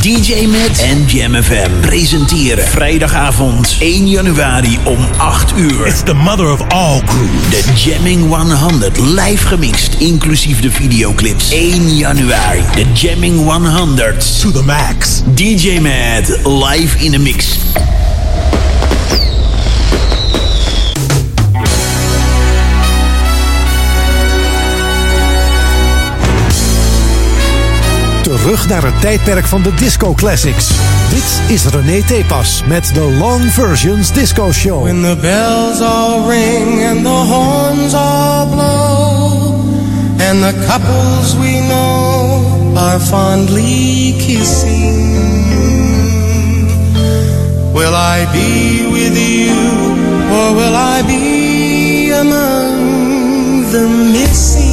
DJ Matt en Jam FM presenteren vrijdagavond 1 januari om 8 uur. It's the mother of all crew, De Jamming 100 live gemixt, inclusief de videoclips. 1 januari, the Jamming 100. To the max. DJ Mad live in a mix. terug naar het tijdperk van de disco classics. Dit is René Tepas met de Long Versions Disco Show. When the bells all ring and the horns all blow And the couples we know are fondly kissing Will I be with you or will I be among the missing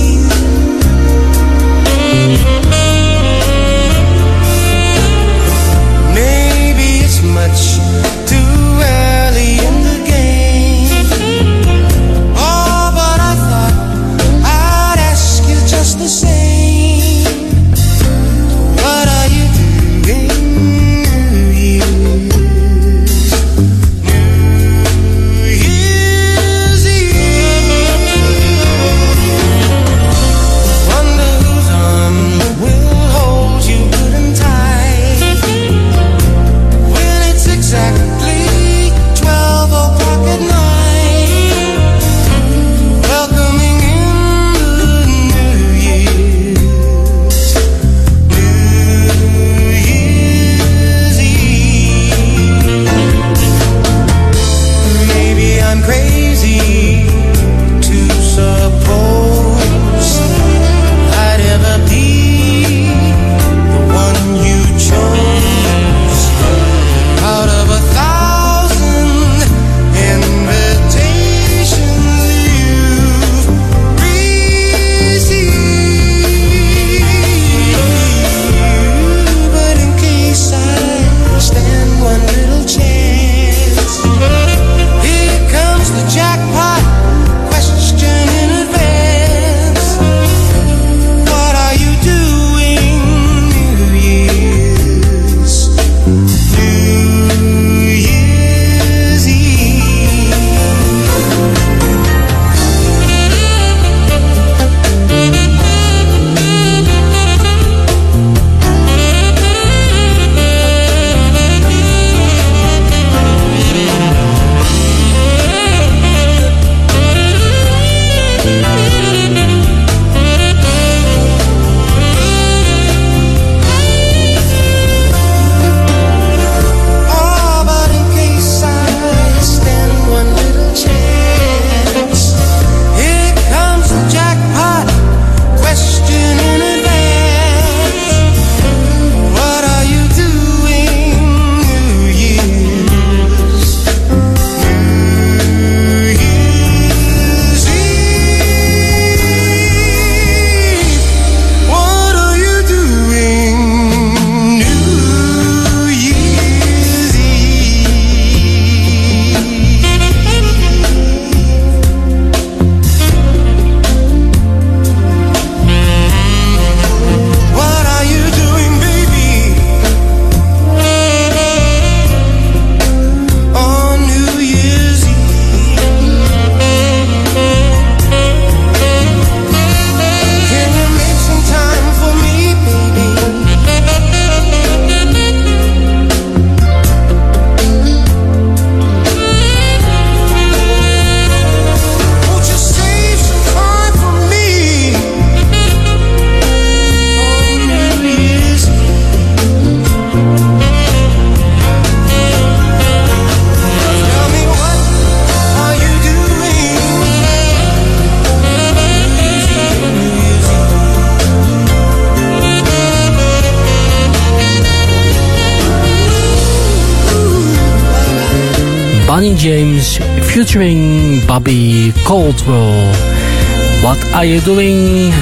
you're doing?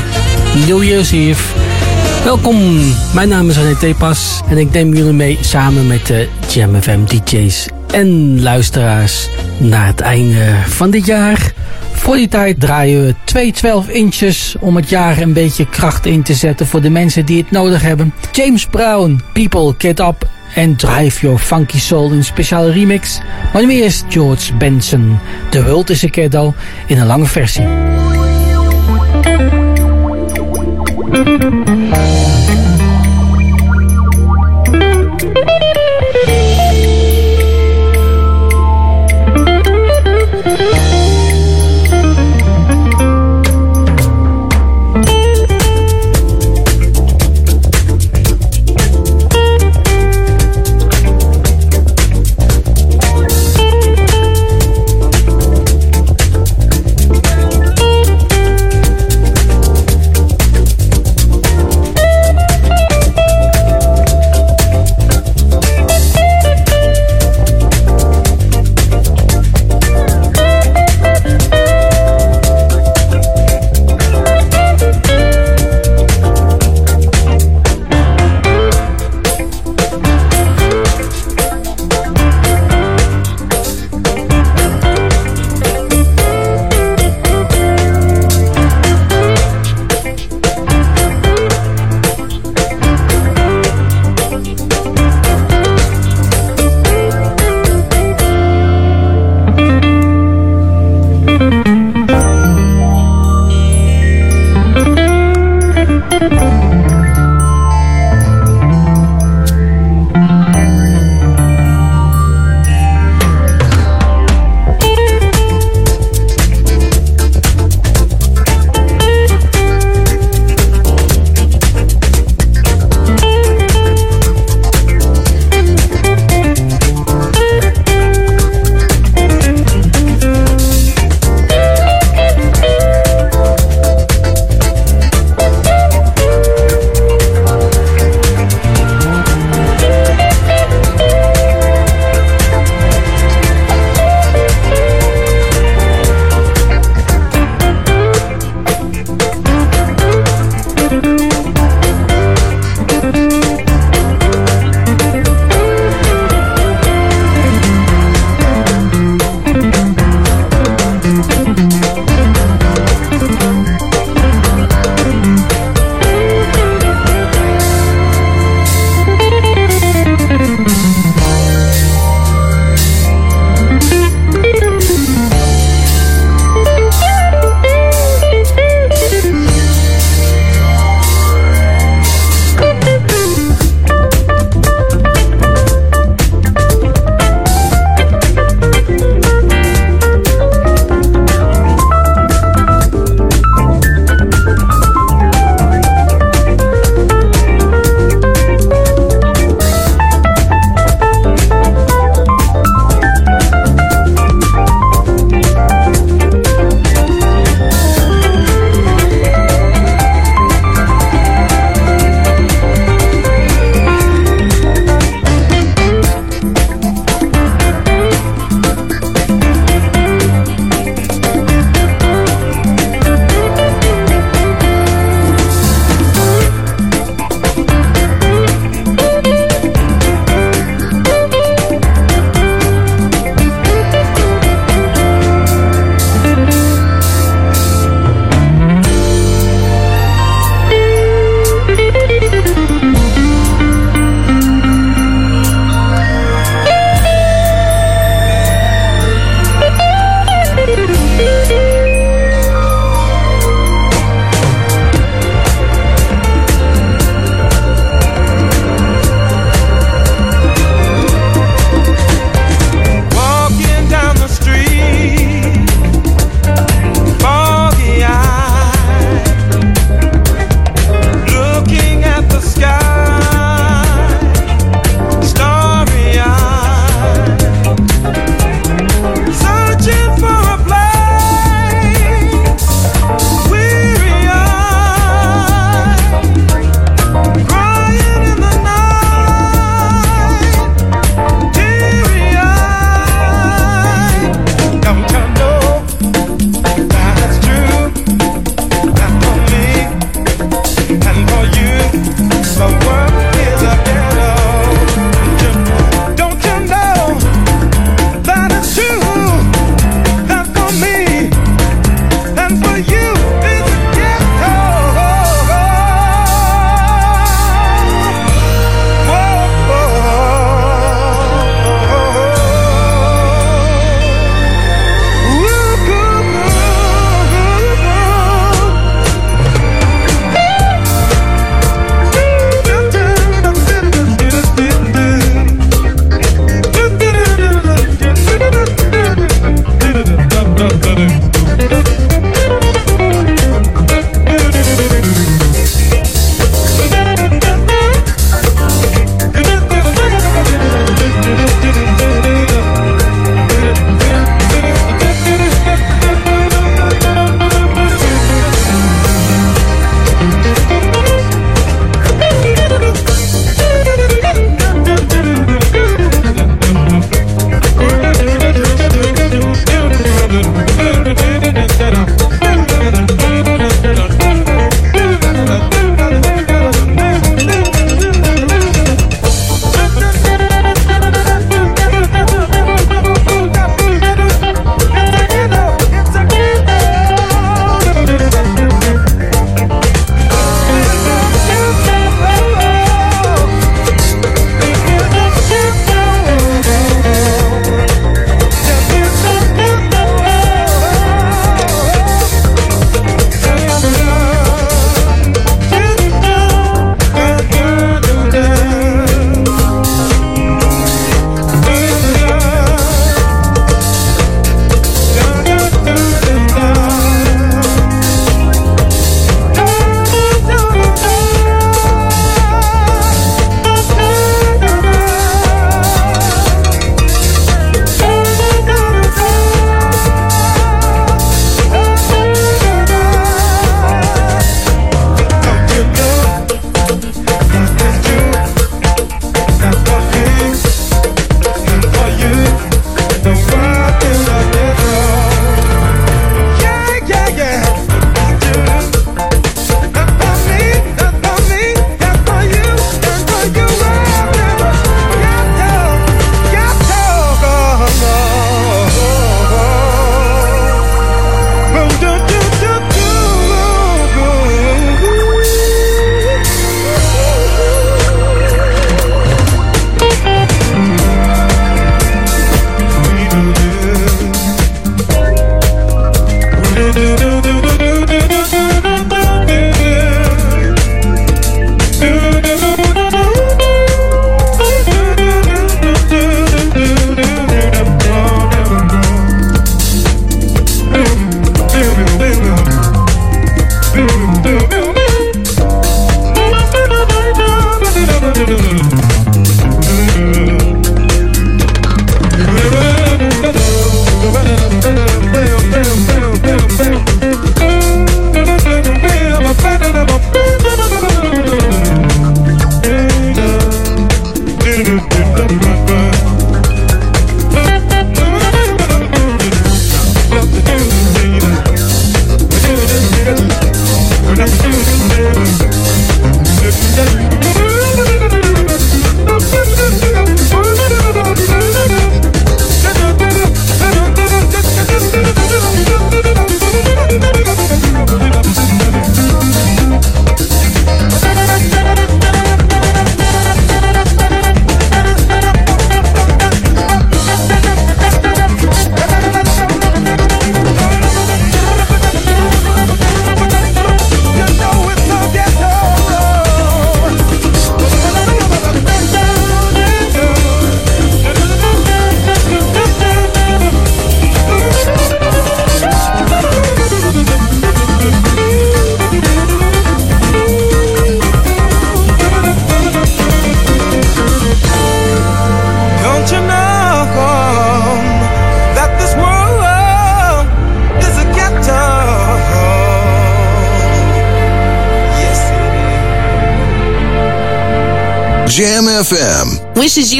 New Year's Eve. Welkom, mijn naam is René Tepas en ik neem jullie mee samen met de Jam DJ's en luisteraars naar het einde van dit jaar. Voor die tijd draaien we 2 12 inches om het jaar een beetje kracht in te zetten voor de mensen die het nodig hebben. James Brown, People Get Up en Drive Your Funky Soul in speciale remix. Maar nu eerst George Benson, de Hult is een in een lange versie. Thank you.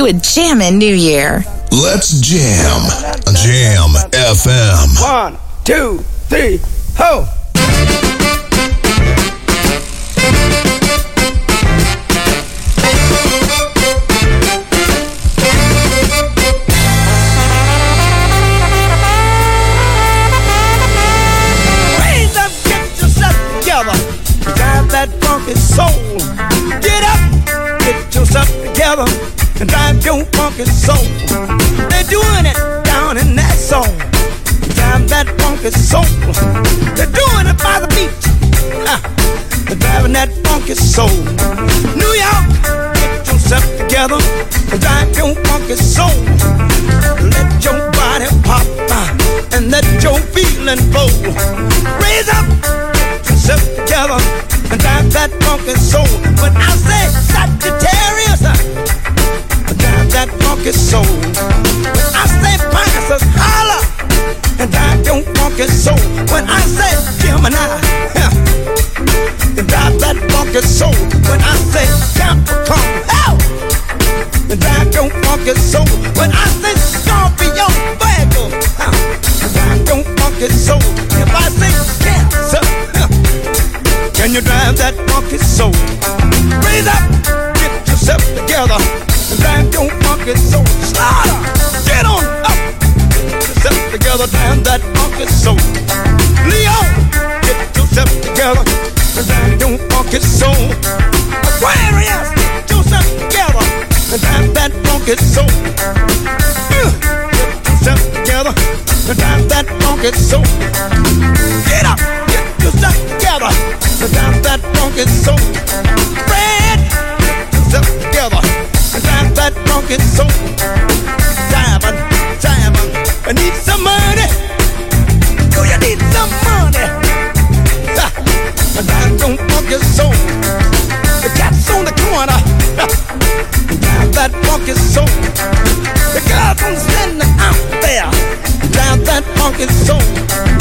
a jamming New Year. Let's jam. Jam FM. One, two, three. don't so. I need some money. You need some money? Ha. I funky soul. The cat's on the corner. Drive that funky soul. The girls I'm standing out there. Drive that funky soul.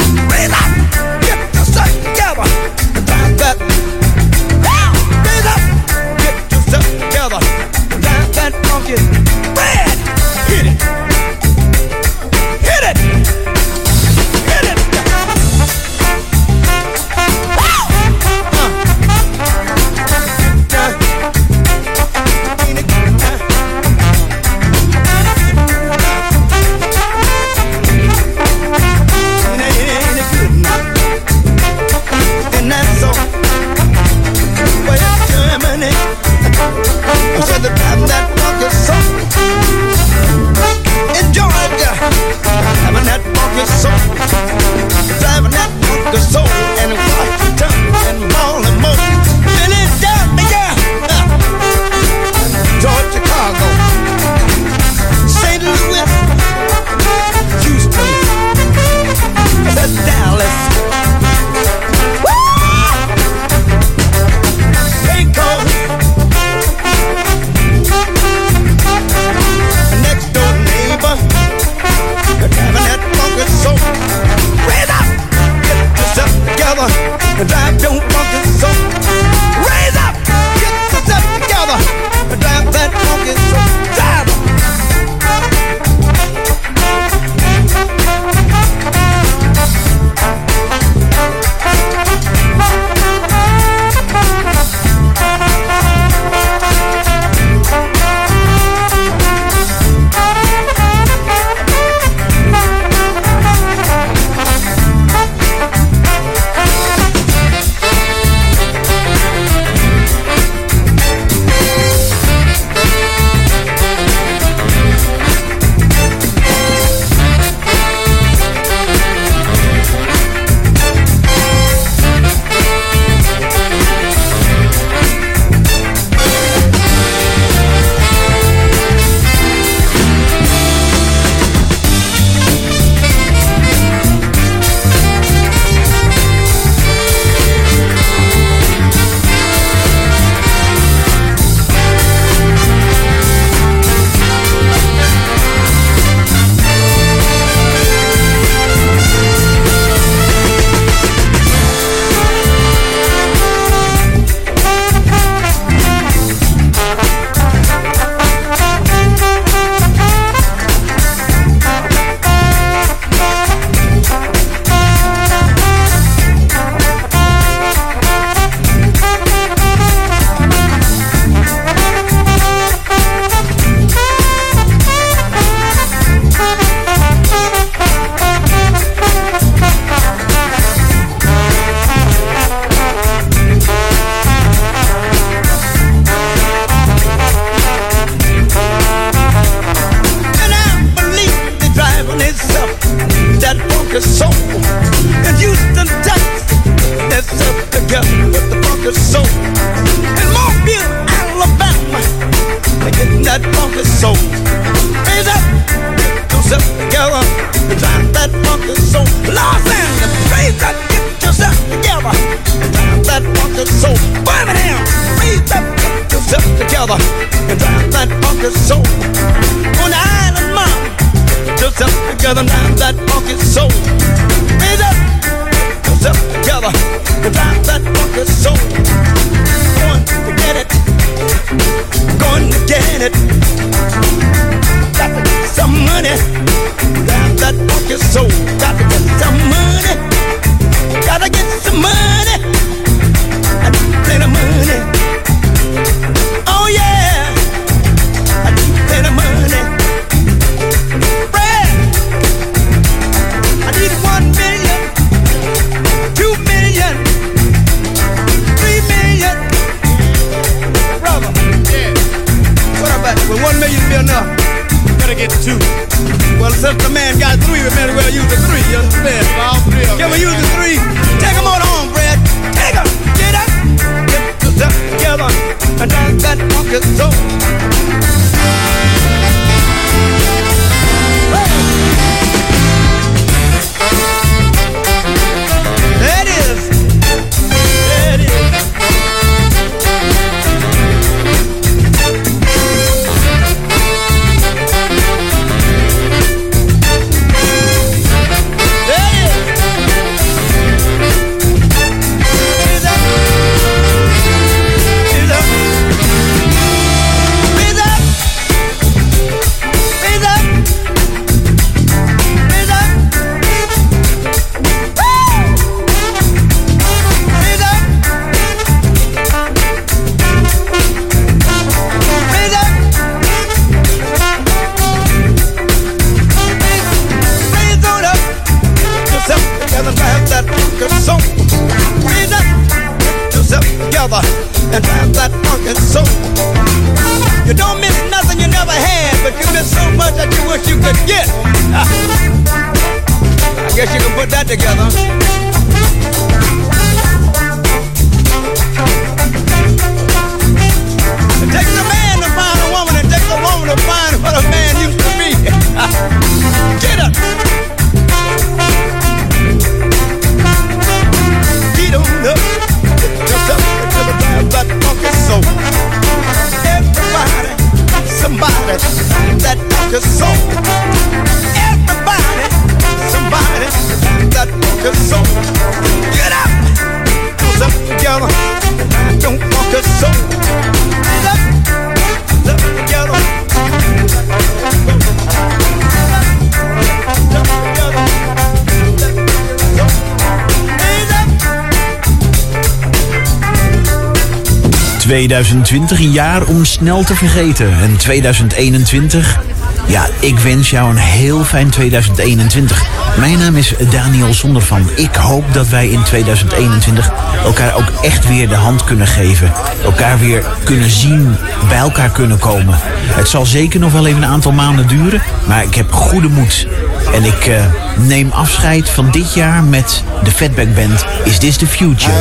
2020 een jaar om snel te vergeten. En 2021, ja, ik wens jou een heel fijn 2021. Mijn naam is Daniel Zondervan. Ik hoop dat wij in 2021 elkaar ook echt weer de hand kunnen geven. Elkaar weer kunnen zien, bij elkaar kunnen komen. Het zal zeker nog wel even een aantal maanden duren, maar ik heb goede moed. En ik eh, neem afscheid van dit jaar met de Fatback Band Is This The Future.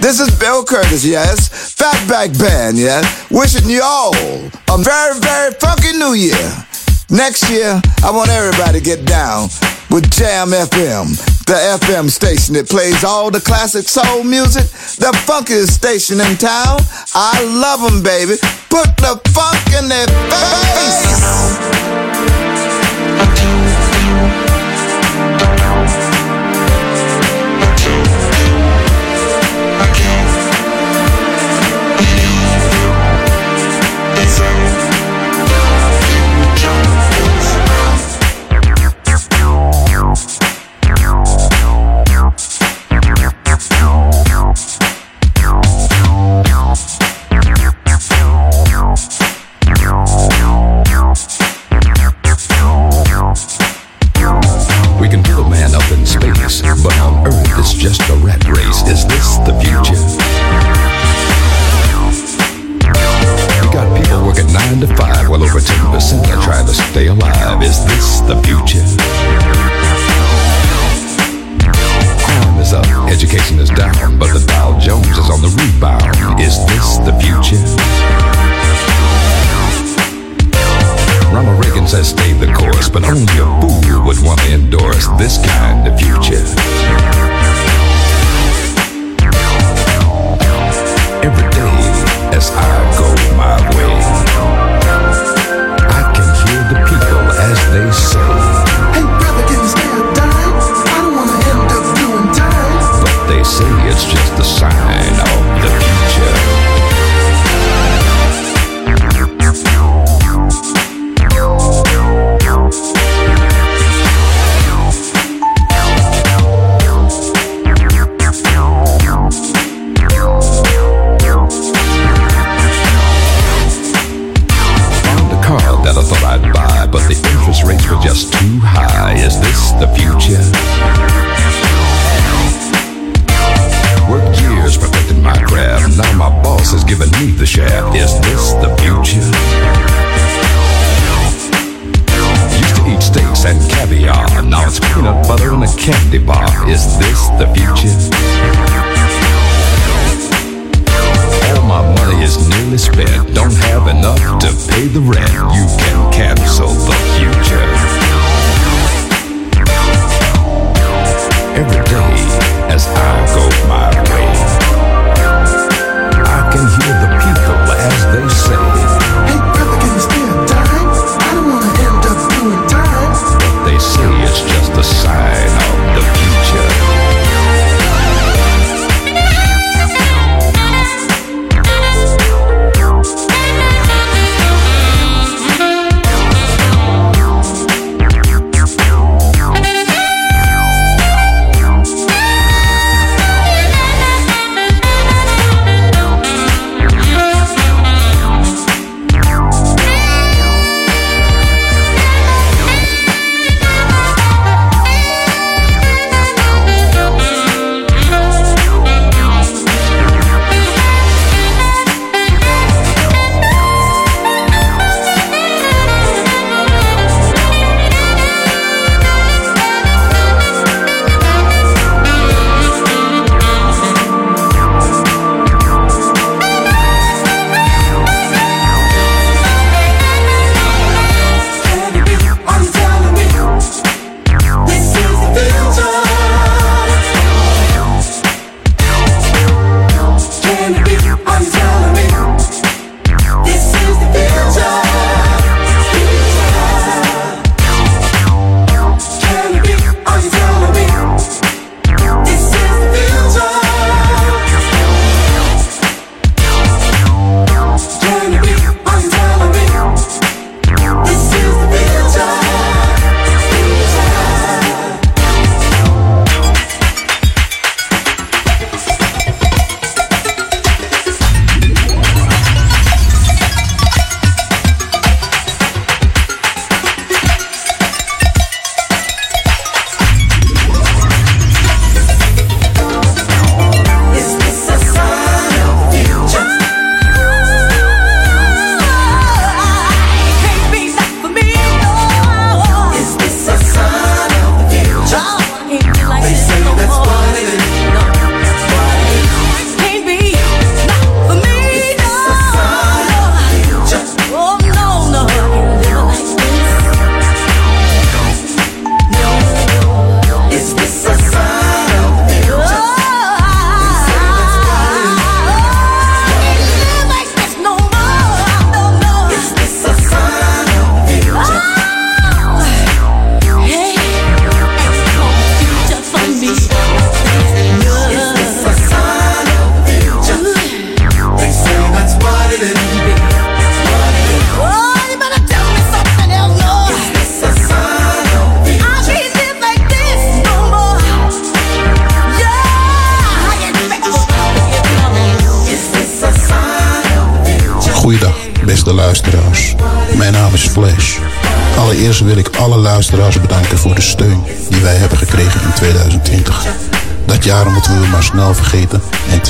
This is Bill Curtis, yes. Fatback Band, yes. Wishing you all a very, very funky new year. Next year, I want everybody to get down with Jam FM, the FM station that plays all the classic soul music, the funkiest station in town. I love them, baby. Put the funk in their face.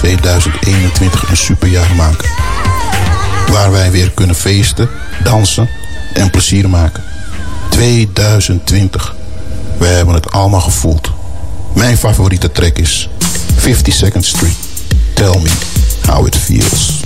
2021 een superjaar maken. Waar wij weer kunnen feesten, dansen en plezier maken. 2020. We hebben het allemaal gevoeld. Mijn favoriete track is 50 Second Street. Tell me how it feels.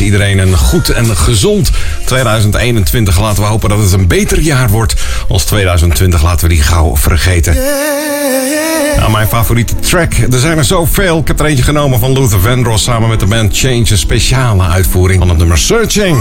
iedereen een goed en gezond 2021. Laten we hopen dat het een beter jaar wordt als 2020. Laten we die gauw vergeten. Nou, mijn favoriete track. Er zijn er zoveel. Ik heb er eentje genomen van Luther Vandross samen met de band Change. Een speciale uitvoering van het nummer Searching.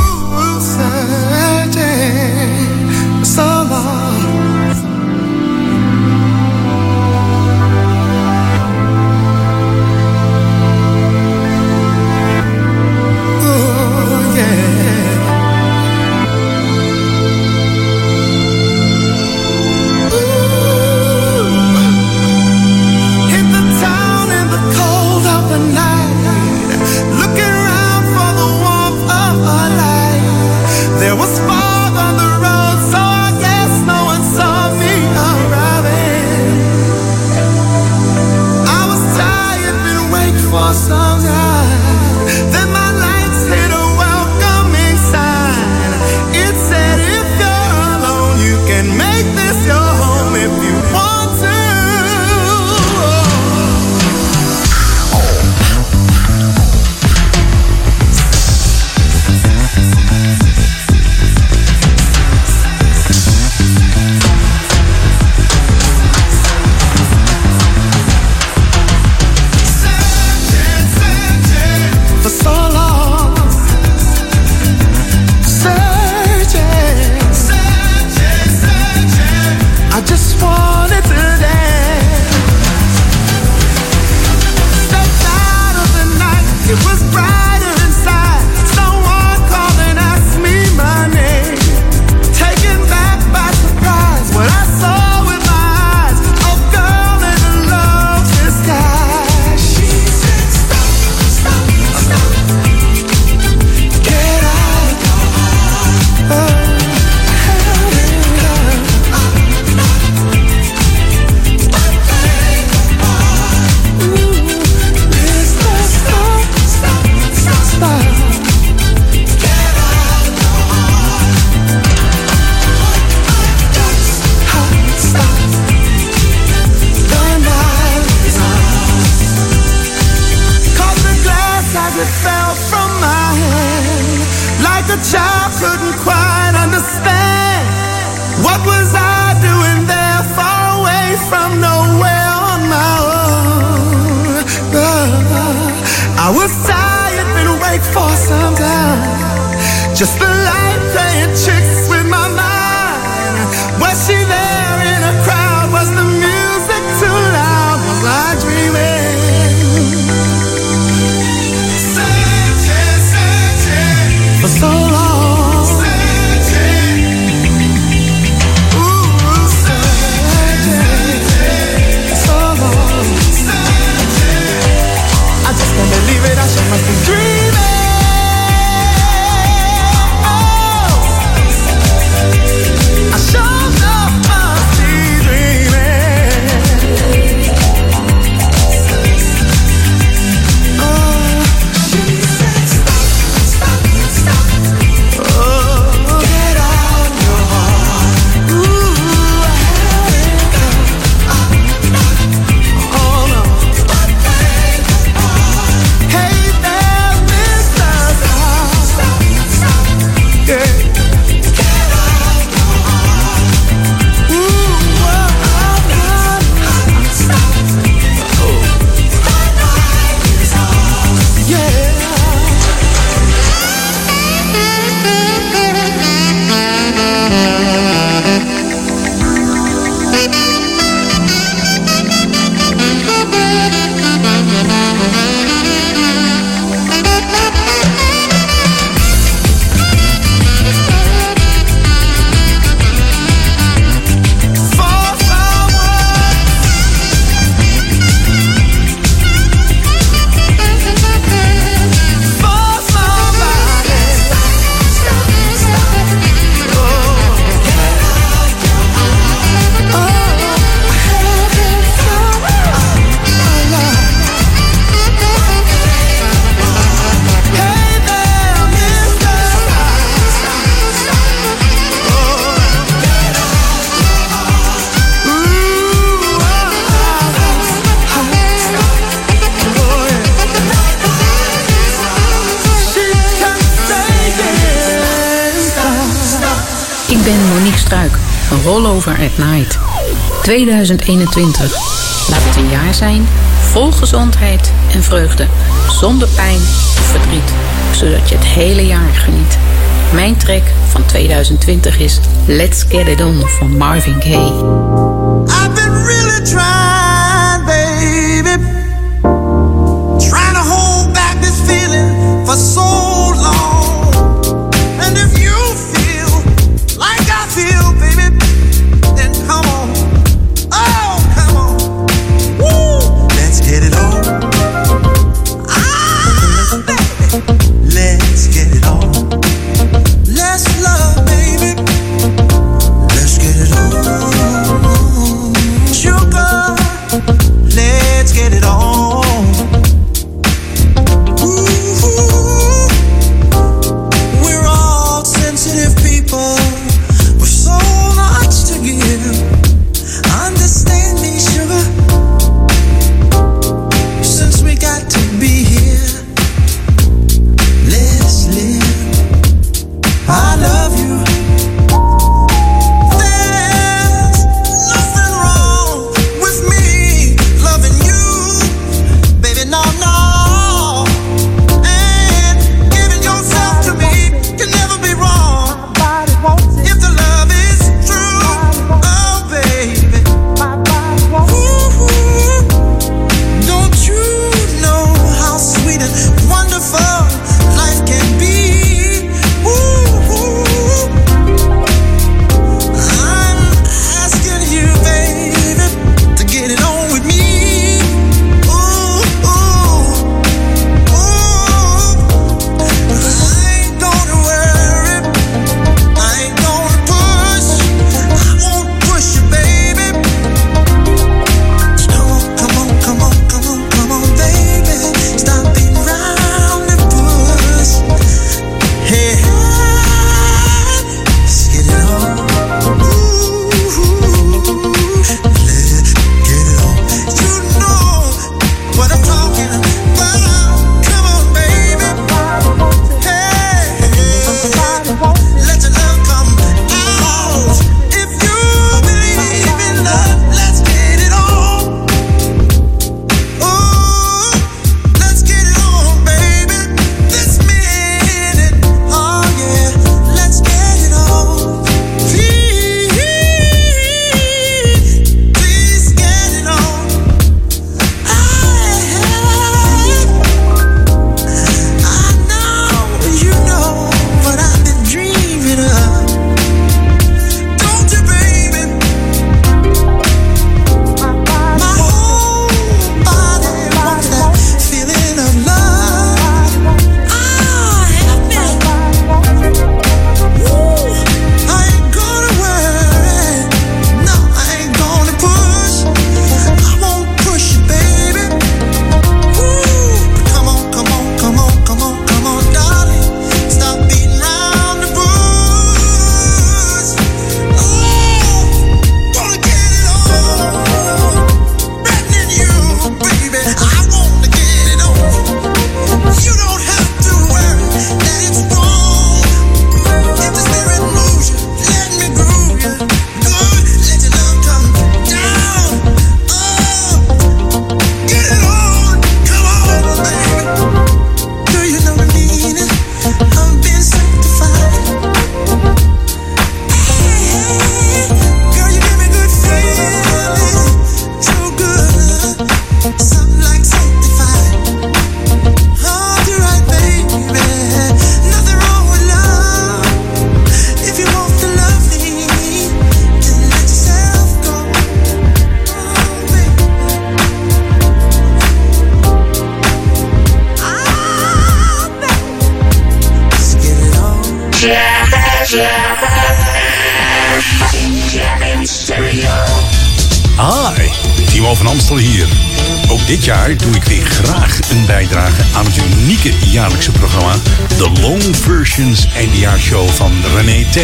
2021. Laat het een jaar zijn vol gezondheid en vreugde, zonder pijn of verdriet, zodat je het hele jaar geniet. Mijn track van 2020 is Let's Get It On van Marvin Gaye. I've been really trying.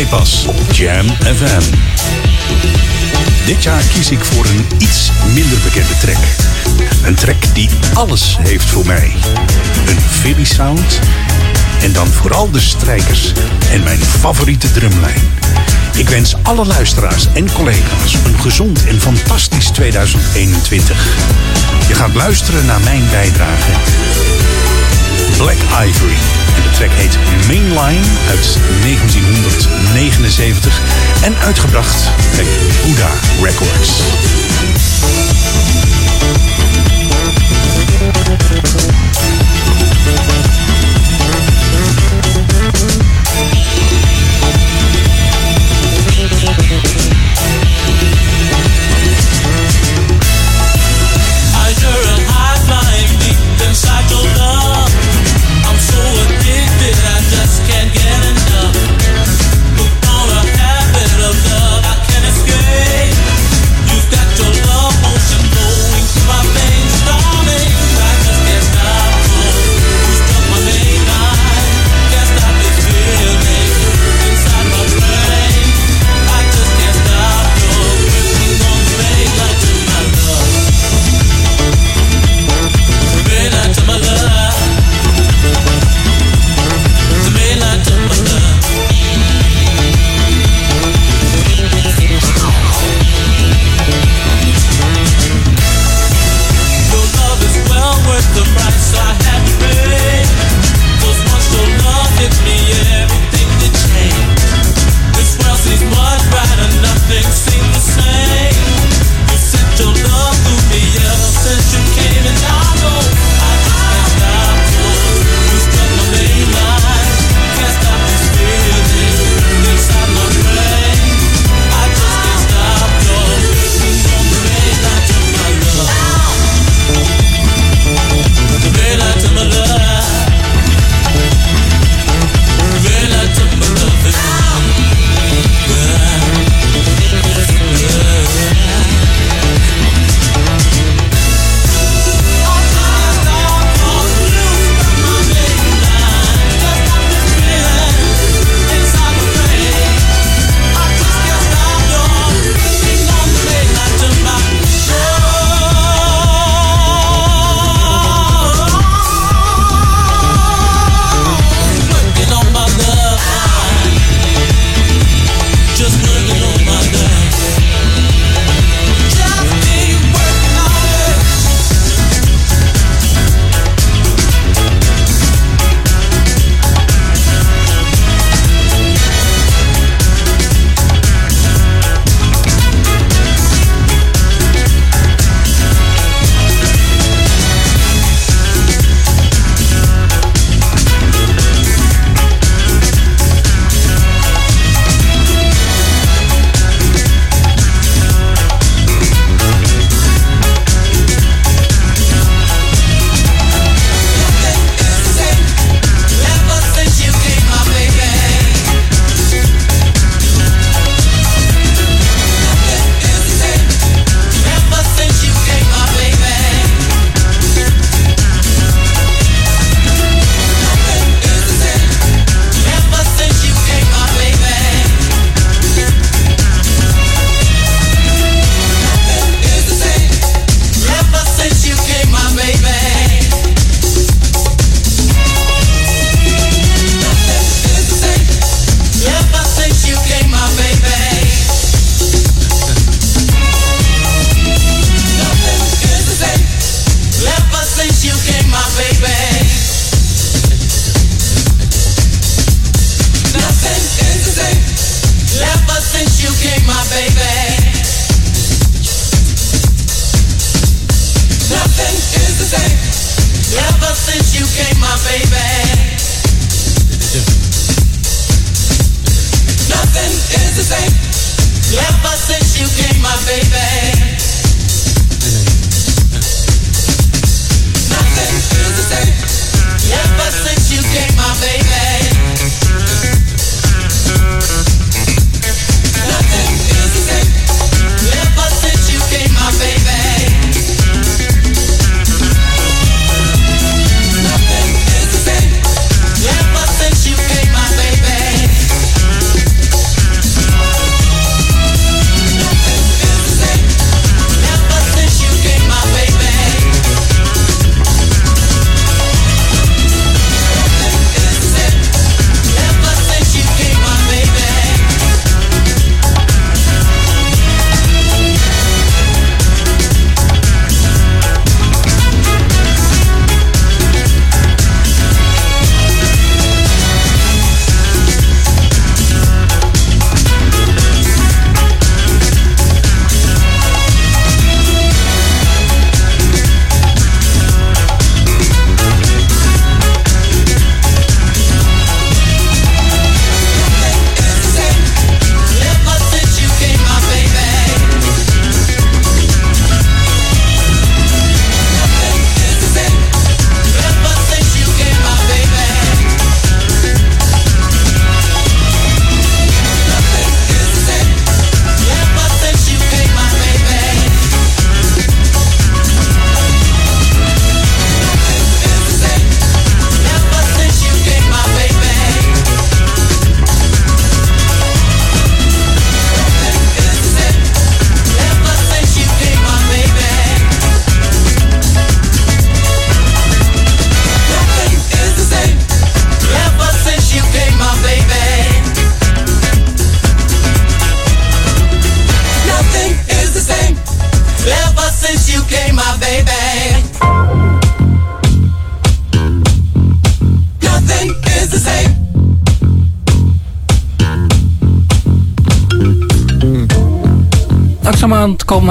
pas op Jam FM. Dit jaar kies ik voor een iets minder bekende track. Een track die alles heeft voor mij. Een Philly sound en dan vooral de strijkers en mijn favoriete drumlijn. Ik wens alle luisteraars en collega's een gezond en fantastisch 2021. Je gaat luisteren naar mijn bijdrage. Black Ivory. En de track heet Mainline uit 1979 en uitgebracht bij Buddha Records.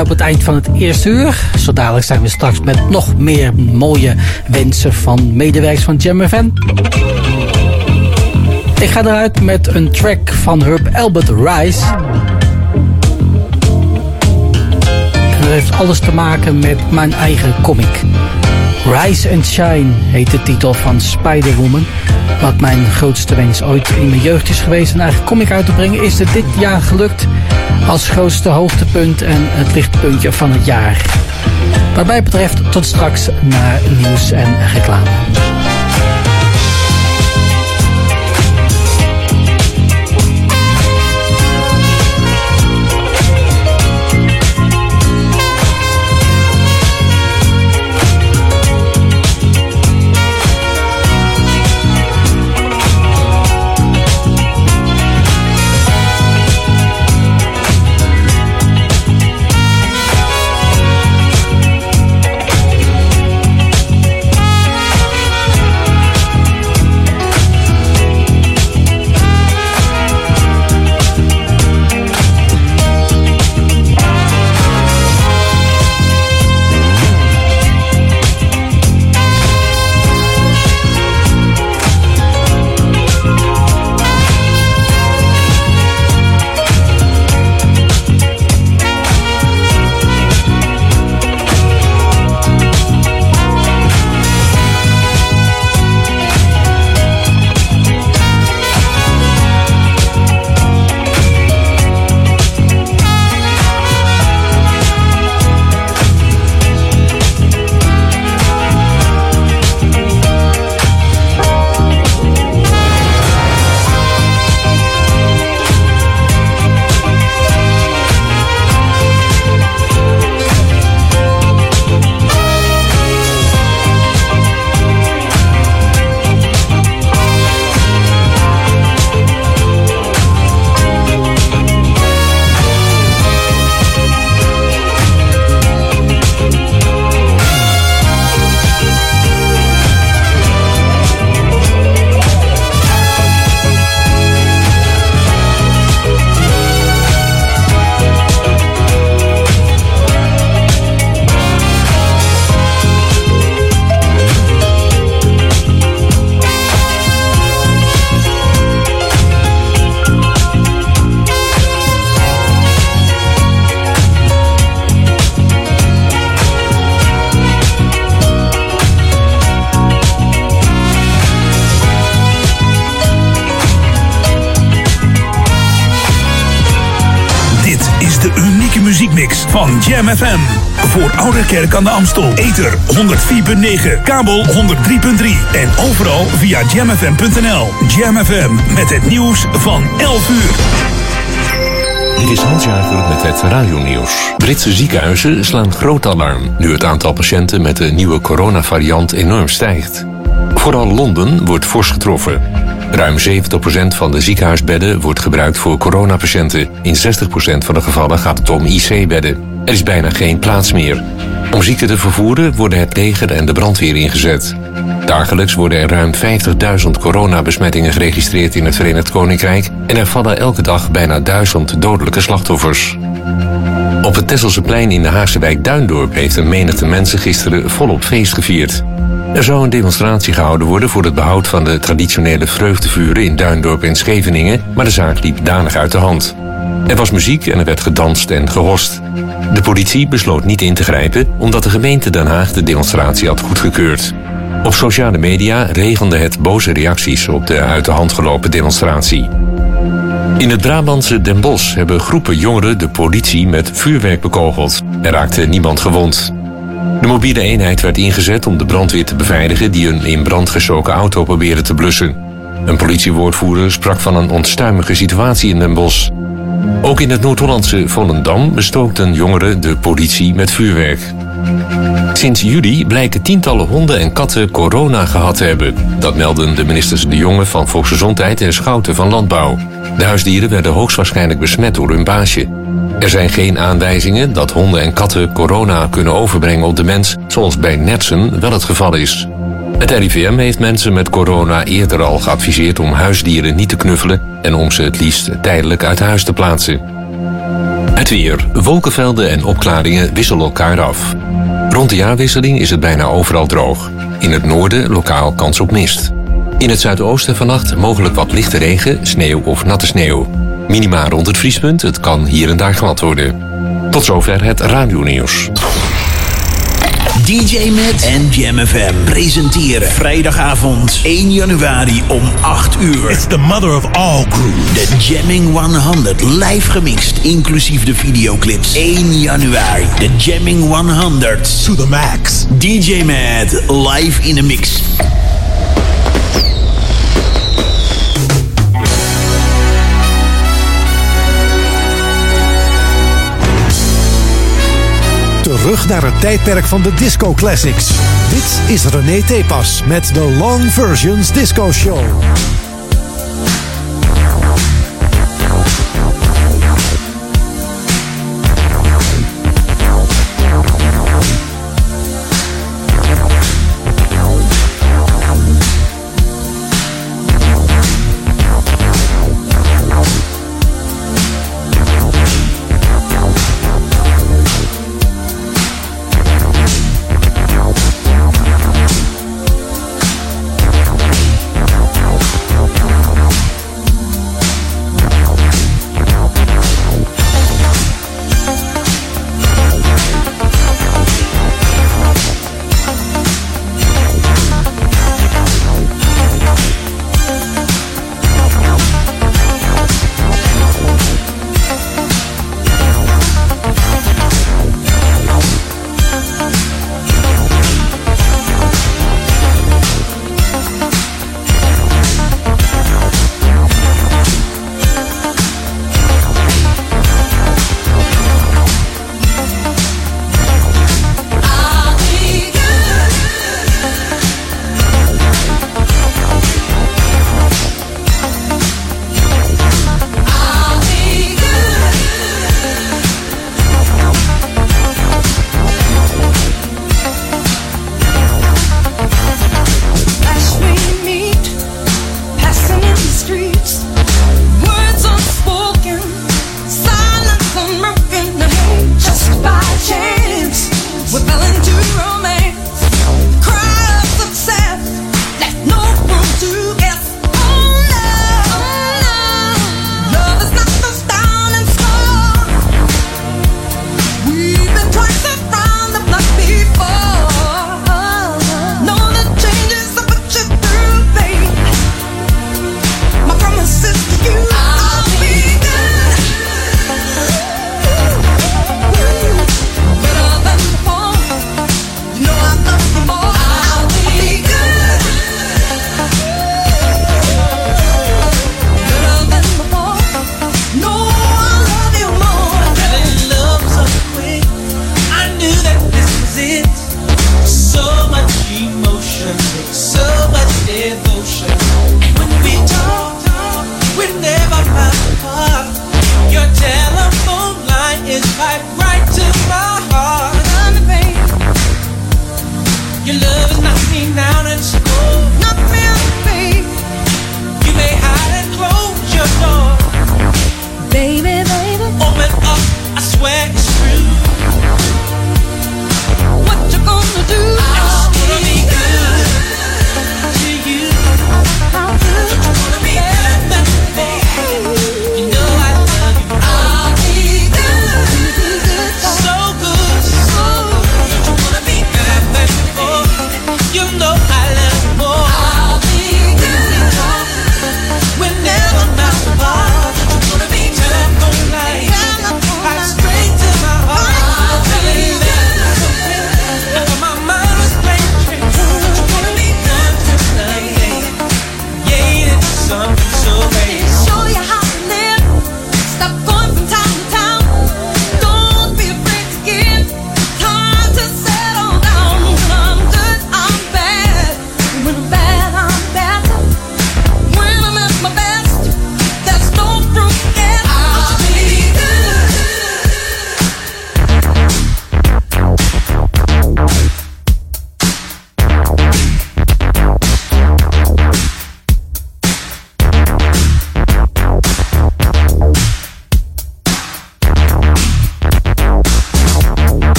Op het eind van het eerste uur. Zo dadelijk zijn we straks met nog meer mooie wensen van medewerkers van Jam FM. Ik ga eruit met een track van Herb Albert Rice. Dat heeft alles te maken met mijn eigen comic. Rise and Shine heet de titel van Spider-Woman. Wat mijn grootste wens ooit in mijn jeugd is geweest een eigen comic uit te brengen, is het dit jaar gelukt. Als grootste hoogtepunt en het lichtpuntje van het jaar. Wat mij betreft tot straks naar nieuws en reclame. Ouderkerk aan de Amstel. Ether 104.9, kabel 103.3 en overal via jamfm.nl. Jam FM met het nieuws van 11 uur. Dit is Hans Jager met het radionieuws. Britse ziekenhuizen slaan groot alarm nu het aantal patiënten met de nieuwe coronavariant enorm stijgt. Vooral Londen wordt fors getroffen. Ruim 70% van de ziekenhuisbedden wordt gebruikt voor coronapatiënten. In 60% van de gevallen gaat het om IC-bedden. Er is bijna geen plaats meer. Om ziekten te vervoeren worden het leger en de brandweer ingezet. Dagelijks worden er ruim 50.000 coronabesmettingen geregistreerd in het Verenigd Koninkrijk en er vallen elke dag bijna 1000 dodelijke slachtoffers. Op het Tesselseplein in de Haagse wijk Duindorp heeft een menigte mensen gisteren volop feest gevierd. Er zou een demonstratie gehouden worden voor het behoud van de traditionele vreugdevuren in Duindorp en Scheveningen, maar de zaak liep danig uit de hand. Er was muziek en er werd gedanst en gehost. De politie besloot niet in te grijpen omdat de gemeente Den Haag de demonstratie had goedgekeurd. Op sociale media regende het boze reacties op de uit de hand gelopen demonstratie. In het Brabantse Den Bosch hebben groepen jongeren de politie met vuurwerk bekogeld. Er raakte niemand gewond. De mobiele eenheid werd ingezet om de brandweer te beveiligen die een in brand gestoken auto probeerde te blussen. Een politiewoordvoerder sprak van een onstuimige situatie in Den Bosch. Ook in het Noord-Hollandse Volendam bestookten jongeren de politie met vuurwerk. Sinds juli blijken tientallen honden en katten corona gehad te hebben. Dat melden de ministers De Jonge van Volksgezondheid en Schouten van Landbouw. De huisdieren werden hoogstwaarschijnlijk besmet door hun baasje. Er zijn geen aanwijzingen dat honden en katten corona kunnen overbrengen op de mens, zoals bij netsen wel het geval is. Het RIVM heeft mensen met corona eerder al geadviseerd om huisdieren niet te knuffelen en om ze het liefst tijdelijk uit huis te plaatsen. Het weer. Wolkenvelden en opklaringen wisselen elkaar af. Rond de jaarwisseling is het bijna overal droog. In het noorden lokaal kans op mist. In het zuidoosten vannacht mogelijk wat lichte regen, sneeuw of natte sneeuw. Minima rond het vriespunt, het kan hier en daar glad worden. Tot zover het radionieuws. DJ Met en Jam FM presenteren vrijdagavond 1 januari om 8 uur. It's the mother of all grooves. De Jamming 100 live gemixt, inclusief de videoclips. 1 januari, de Jamming 100. To the max. DJ Met live in a mix. Terug naar het tijdperk van de disco classics. Dit is René Tepas met de Long Versions Disco Show.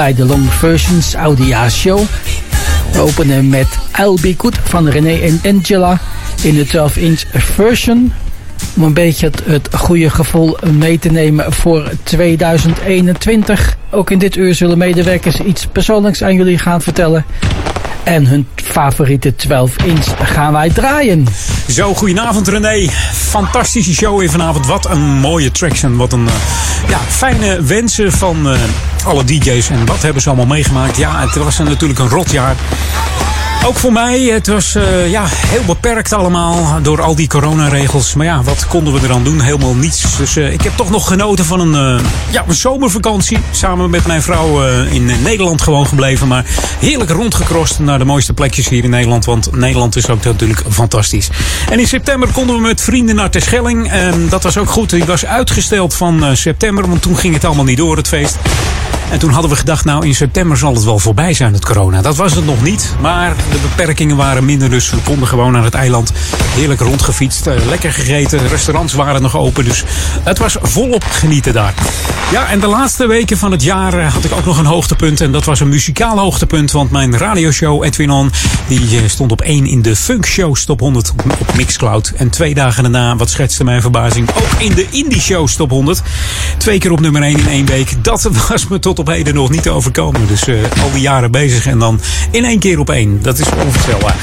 Bij de Long Versions Audia Show. We openen met I'll Be Good van René en Angela in de 12-inch version. Om een beetje het, het goede gevoel mee te nemen voor 2021. Ook in dit uur zullen medewerkers iets persoonlijks aan jullie gaan vertellen. En hun favoriete 12-inch gaan wij draaien. Zo, goedenavond René. Fantastische show weer vanavond. Wat een mooie tracks wat een eh, ja, fijne wensen van eh, alle DJ's. En wat hebben ze allemaal meegemaakt. Ja, het was natuurlijk een rotjaar. Ook voor mij, het was eh, ja, heel beperkt allemaal door al die coronaregels. Maar ja, wat konden we eraan doen? Helemaal niets. Dus eh, ik heb toch nog genoten van een, eh, ja, een zomervakantie. Samen met mijn vrouw in Nederland gewoon gebleven. Maar heerlijk rondgekrost naar de mooiste plekjes hier in Nederland. Want Nederland is ook natuurlijk fantastisch. En in september konden we met vrienden naar Terschelling. En dat was ook goed. Die was uitgesteld van september, want toen ging het allemaal niet door, het feest. En toen hadden we gedacht, nou in september zal het wel voorbij zijn, het corona. Dat was het nog niet, maar de beperkingen waren minder. Dus we konden gewoon naar het eiland heerlijk rondgefietst. eh, lekker gegeten, restaurants waren nog open. Dus het was volop genieten daar. Ja, en de laatste weken van het jaar eh, had ik ook nog een hoogtepunt. En dat was een muzikaal hoogtepunt. Want mijn radioshow Edwin On, die eh, stond op 1 in de Funk Show Top 100 op, Mixcloud. En twee dagen daarna, wat schetste mijn verbazing, ook in de Indie Show Top 100. Twee keer op nummer 1 in één week. Dat was me tot op heden nog niet overkomen. Dus eh, al die jaren bezig en dan in één keer op één. Dat is onvoorstelbaar.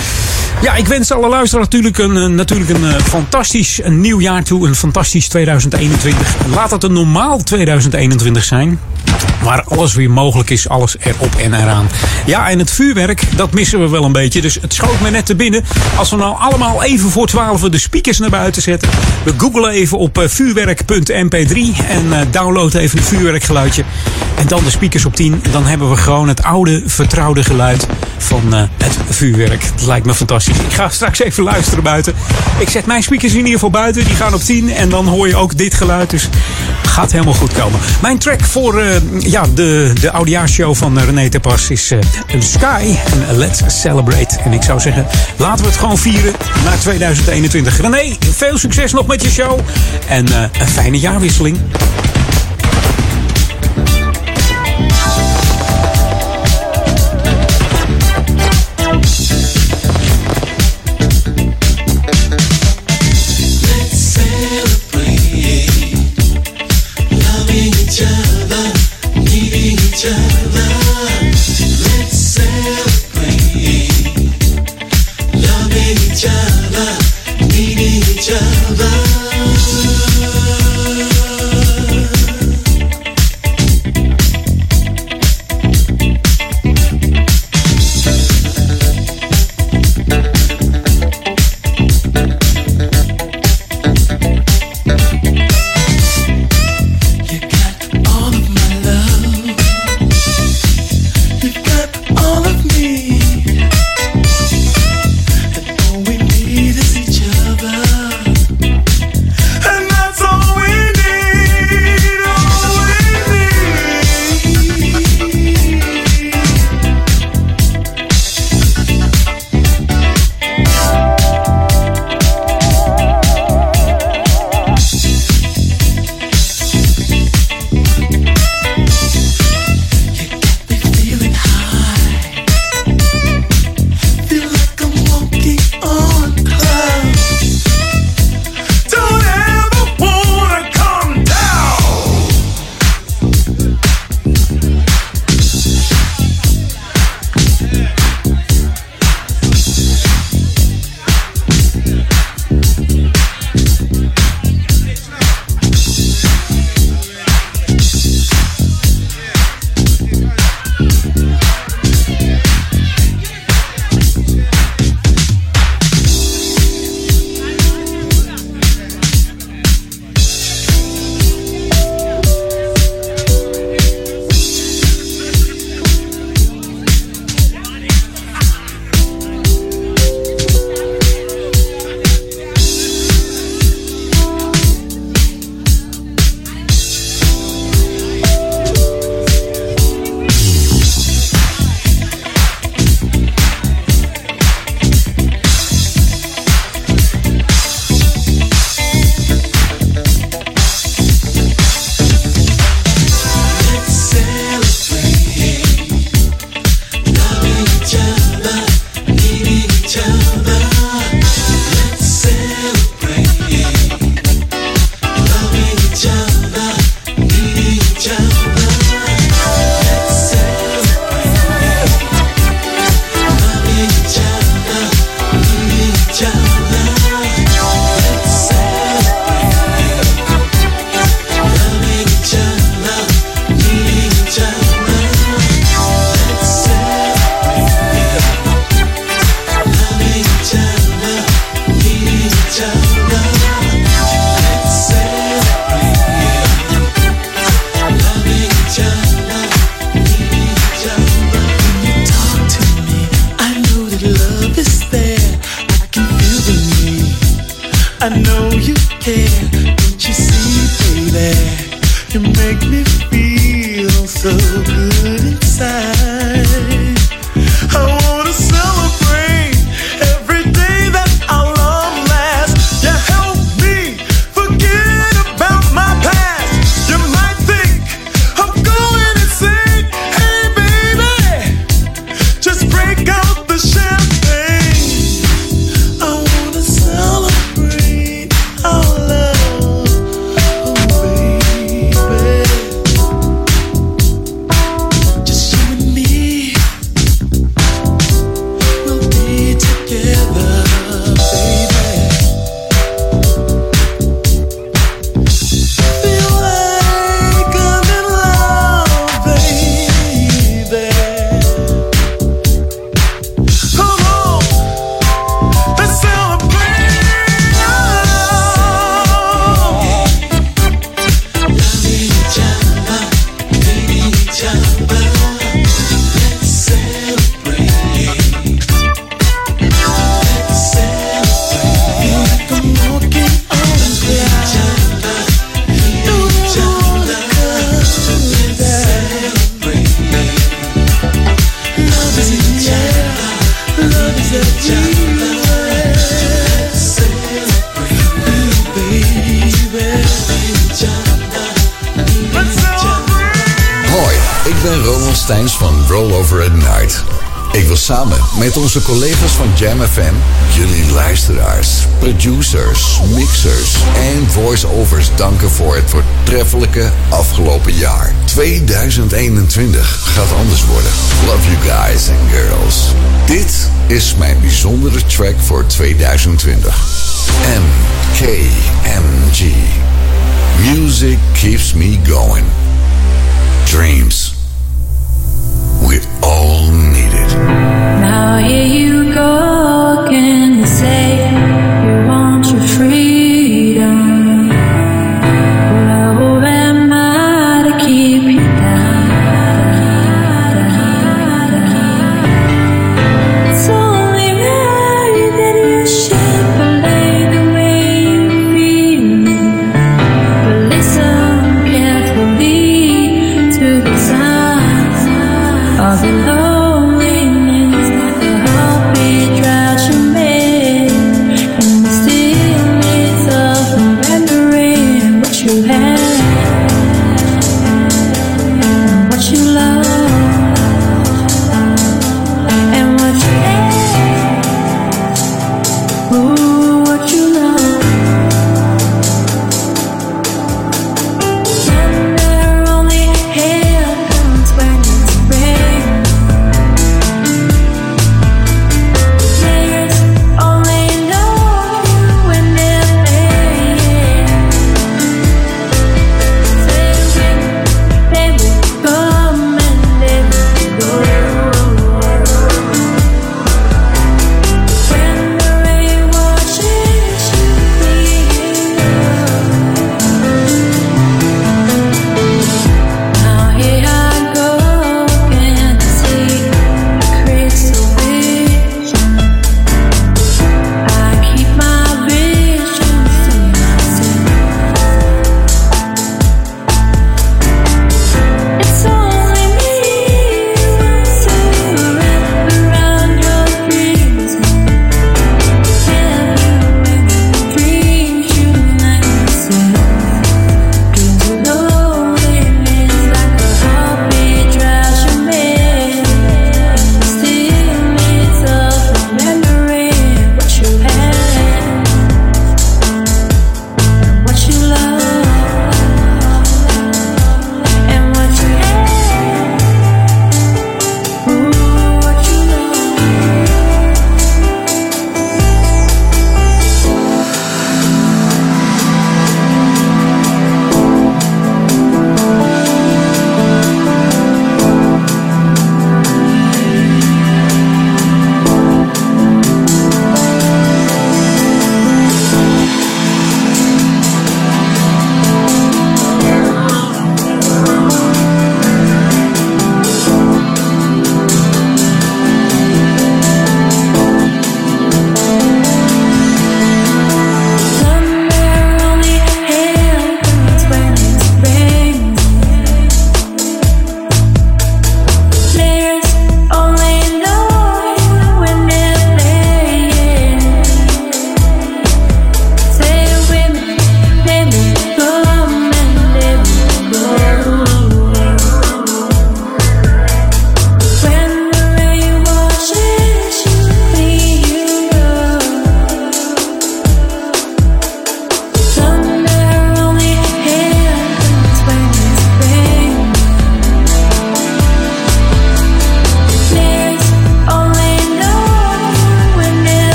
Ja, ik wens alle luisteraars natuurlijk een, een- natuurlijk een eh, fantastisch een nieuw jaar toe. Een fantastisch 2021. Laat het een normaal 2021 zijn. Waar alles weer mogelijk is, alles erop en eraan. Ja, en het vuurwerk, dat missen we wel een beetje. Dus het schoot me net te binnen. Als we nou allemaal even voor 12 de speakers naar buiten zetten. We googlen even op eh, vuurwerk.mp3 en eh, download even een vuurwerkgeluidje. En dan de speakers op 10. En dan hebben we gewoon het oude, vertrouwde geluid van eh, het vuurwerk. Dat lijkt me fantastisch. Ik ga straks even luisteren buiten. Ik zet mijn speakers in ieder geval buiten. Die gaan op 10. En dan hoor je ook dit geluid. Dus gaat helemaal goed komen. Mijn track voor eh, ja, de, de oudejaarshow van René Tepas is eh, Sky en Let's Celebrate. En ik zou zeggen, laten we het gewoon vieren naar 2021. René, veel succes nog met je show. En eh, een fijne jaarwisseling. onze collega's van Jam FM, jullie luisteraars, producers, mixers en voice-overs danken voor het voortreffelijke afgelopen jaar. 2021 gaat anders worden. Love you guys and girls. Dit is mijn bijzondere track voor 2020. MKMG. Music keeps me going. Dreams. We all need it. Now here you go.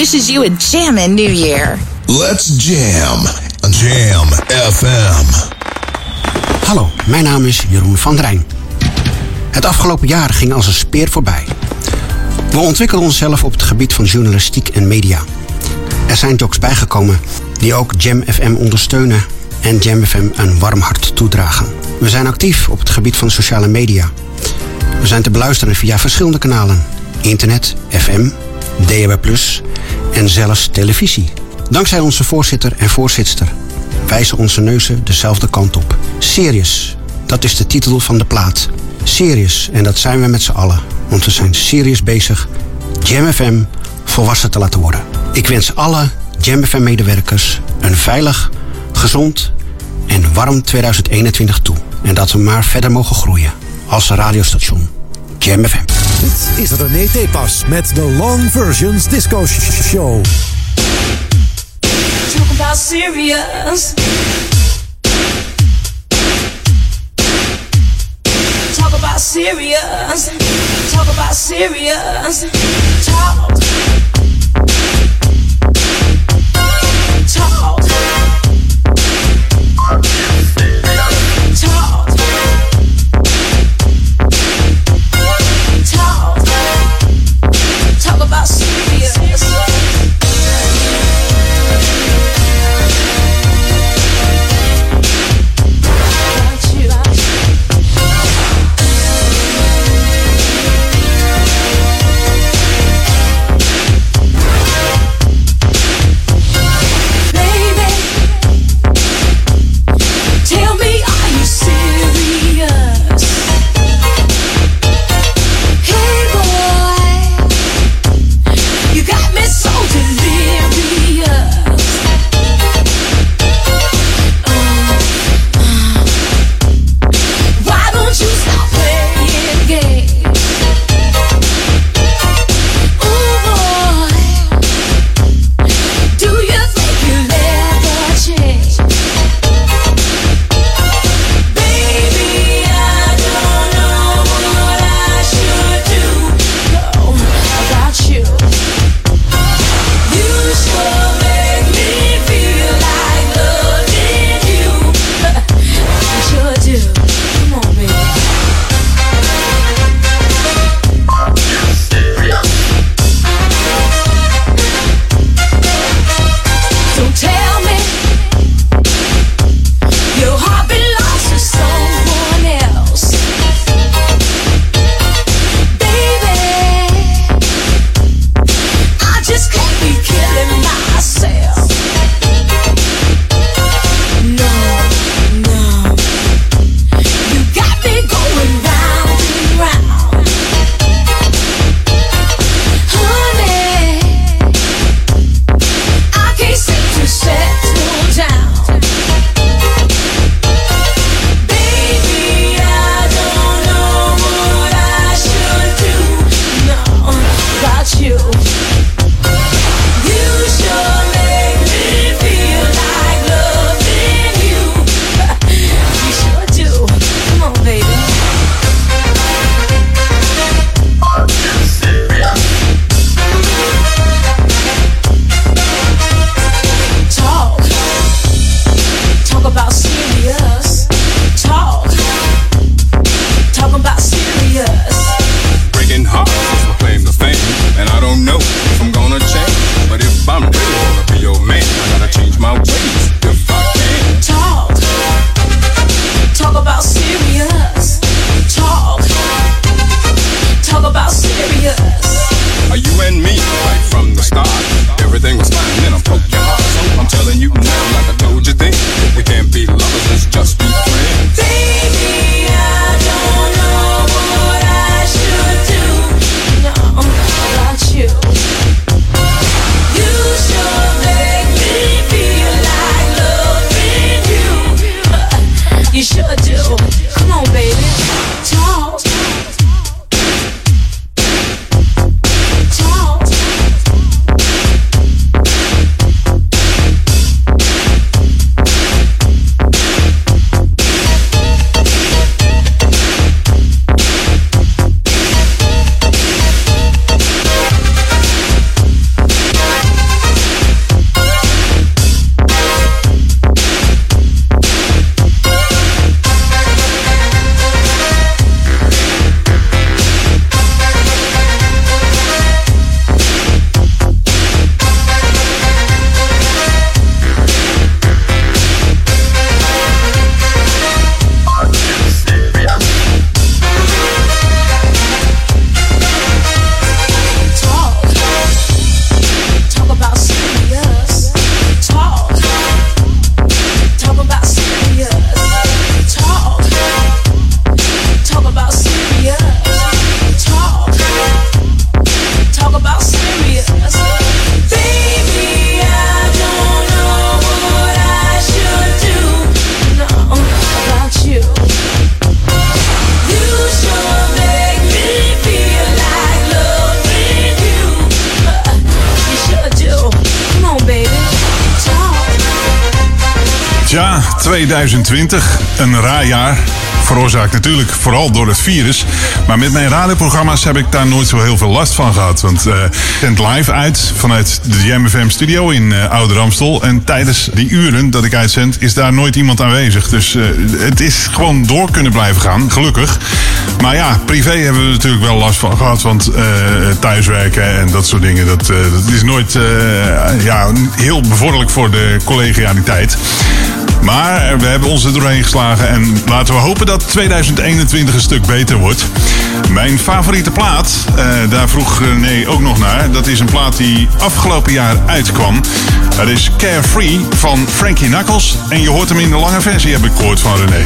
Wishes you a jammin' new year. Let's jam. Jam FM. Hallo, mijn naam is Jeroen van der Rijn. Het afgelopen jaar ging als een speer voorbij. We ontwikkelden onszelf op het gebied van journalistiek en media. Er zijn jocks bijgekomen die ook Jam FM ondersteunen en Jam FM een warm hart toedragen. We zijn actief op het gebied van sociale media. We zijn te beluisteren via verschillende kanalen: internet, FM, DAB+, en zelfs televisie. Dankzij onze voorzitter en voorzitster wijzen onze neuzen dezelfde kant op. Serious, dat is de titel van de plaat. Serious, en dat zijn we met z'n allen. Want we zijn serieus bezig Jam FM volwassen te laten worden. Ik wens alle Jam FM medewerkers een veilig, gezond en warm 2021 toe. En dat we maar verder mogen groeien als radiostation Jam FM. Dit is René Tepas met de Long Versions Disco Show. Talk about serious. Talk about serious. Talk about serious. Talk. Natuurlijk vooral door het virus. Maar met mijn radioprogramma's heb ik daar nooit zo heel veel last van gehad. Want eh ik zend live uit vanuit de Jam FM studio in eh Oude Ramstel. En tijdens die uren dat ik uitzend is daar nooit iemand aanwezig. Dus eh, het is gewoon door kunnen blijven gaan, gelukkig. Maar ja, privé hebben we natuurlijk wel last van gehad. Want eh, thuiswerken en dat soort dingen, dat, eh, dat is nooit eh, ja, heel bevorderlijk voor de collegialiteit. Maar we hebben ons er doorheen geslagen en laten we hopen dat 2021 een stuk beter wordt. Mijn favoriete plaat, eh, daar vroeg René ook nog naar. Dat is een plaat die afgelopen jaar uitkwam. Dat is Carefree van Frankie Knuckles. En je hoort hem in de lange versie, heb ik gehoord van René.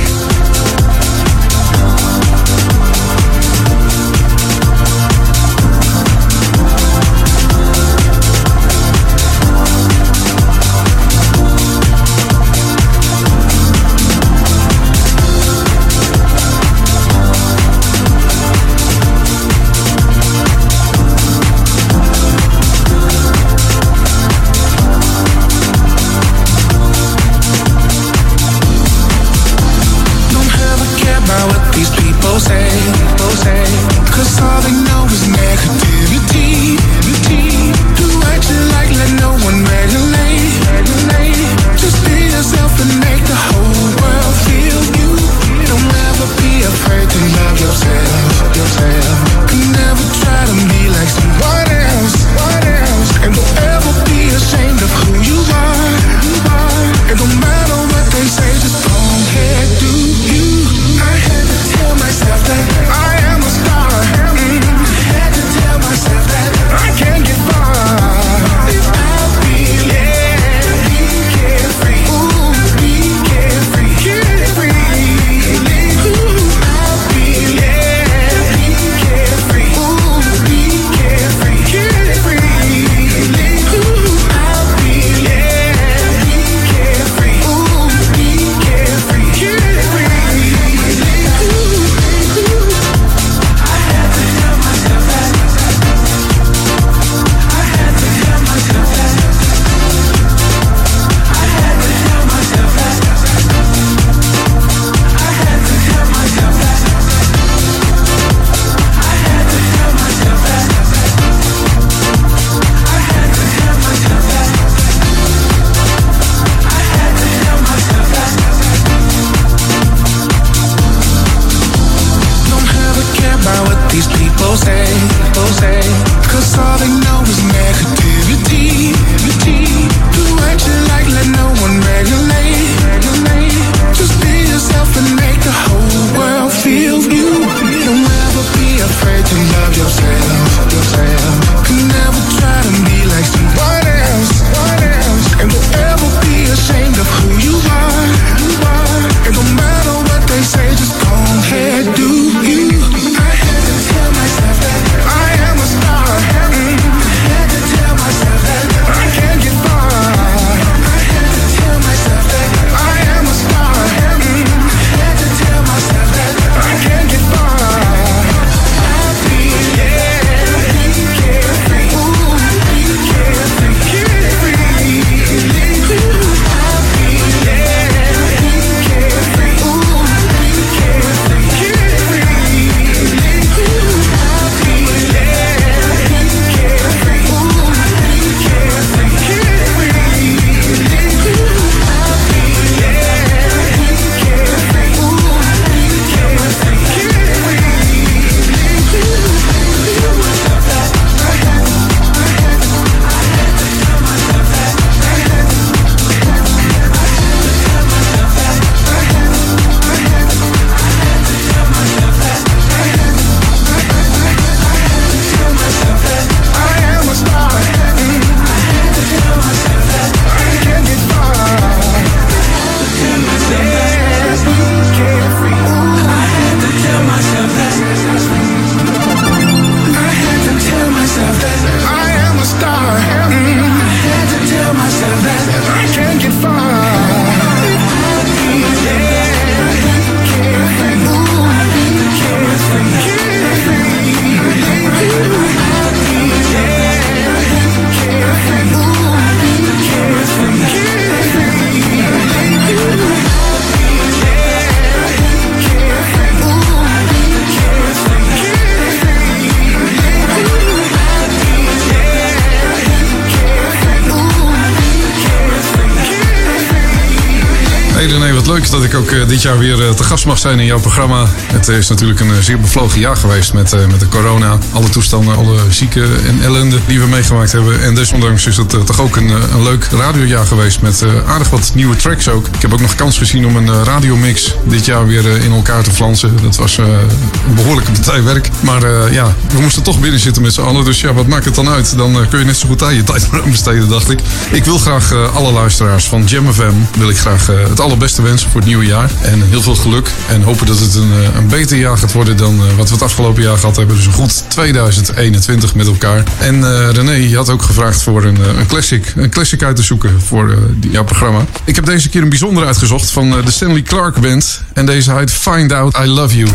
Eh, te gast mag zijn in jouw programma. Het is natuurlijk een eh, zeer bevlogen jaar geweest met, eh, met de corona. Alle toestanden, alle zieken en ellende die we meegemaakt hebben. En desondanks is het toch ook een, een leuk radiojaar geweest met aardig wat nieuwe tracks ook. Ik heb ook nog kans gezien om een radiomix dit jaar weer in elkaar te flansen. Dat was een behoorlijke partij werk. Maar ja, we moesten toch binnen zitten met z'n allen. Dus ja, wat maakt het dan uit? Dan kun je net zo goed aan je tijd besteden, dacht ik. Ik wil graag alle luisteraars van Jam FM wil ik graag het allerbeste wensen voor het nieuwe jaar. En heel veel geluk. En hopen dat het een, eh, een beter jaar gaat worden dan eh, wat we het afgelopen jaar gehad hebben. Dus een goed 2021 met elkaar. En eh, René, je had ook gevraagd voor een, een classic. Een classic uit te zoeken voor die- jouw programma. Ik heb deze keer een bijzonder uitgezocht van de Stanley Clark Band. En deze heet Find Out I Love You.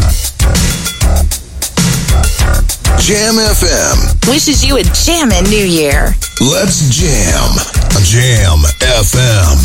Jam FM. Wishes you a jammin' New Year. Let's jam. Jam FM.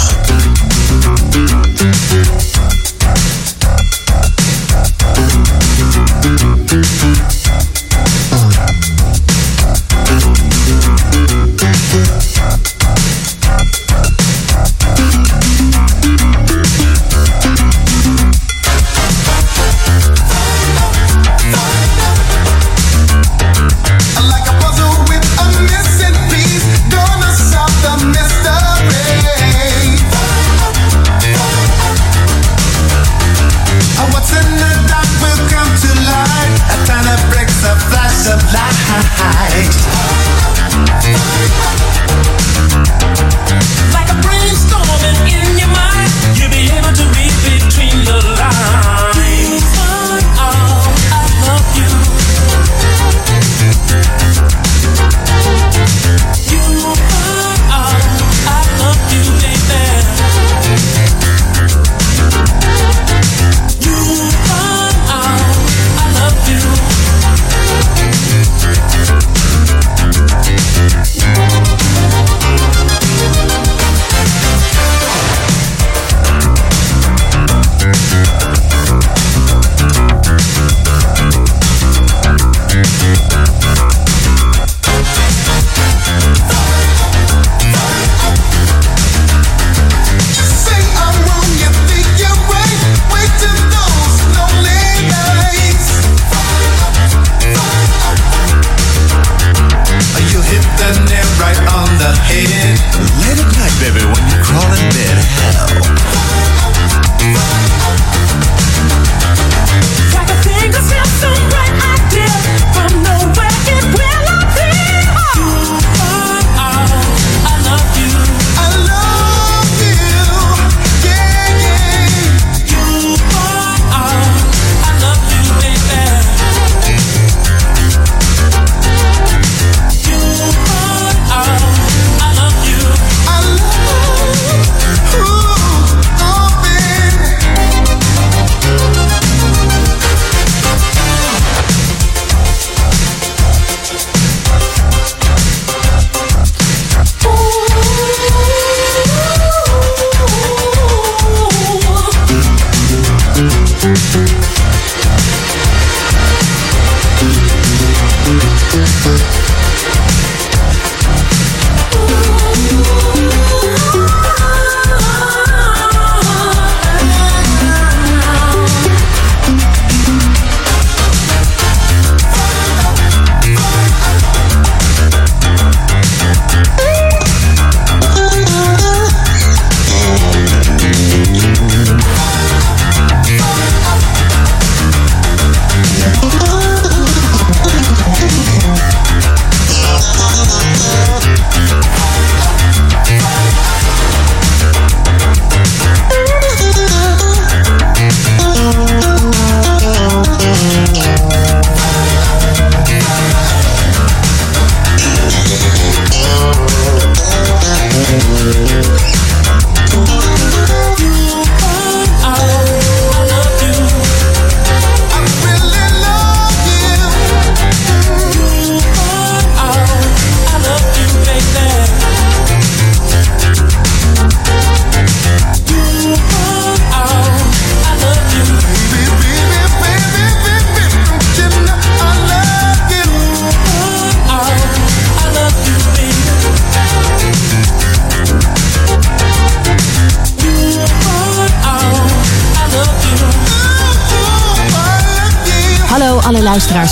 Música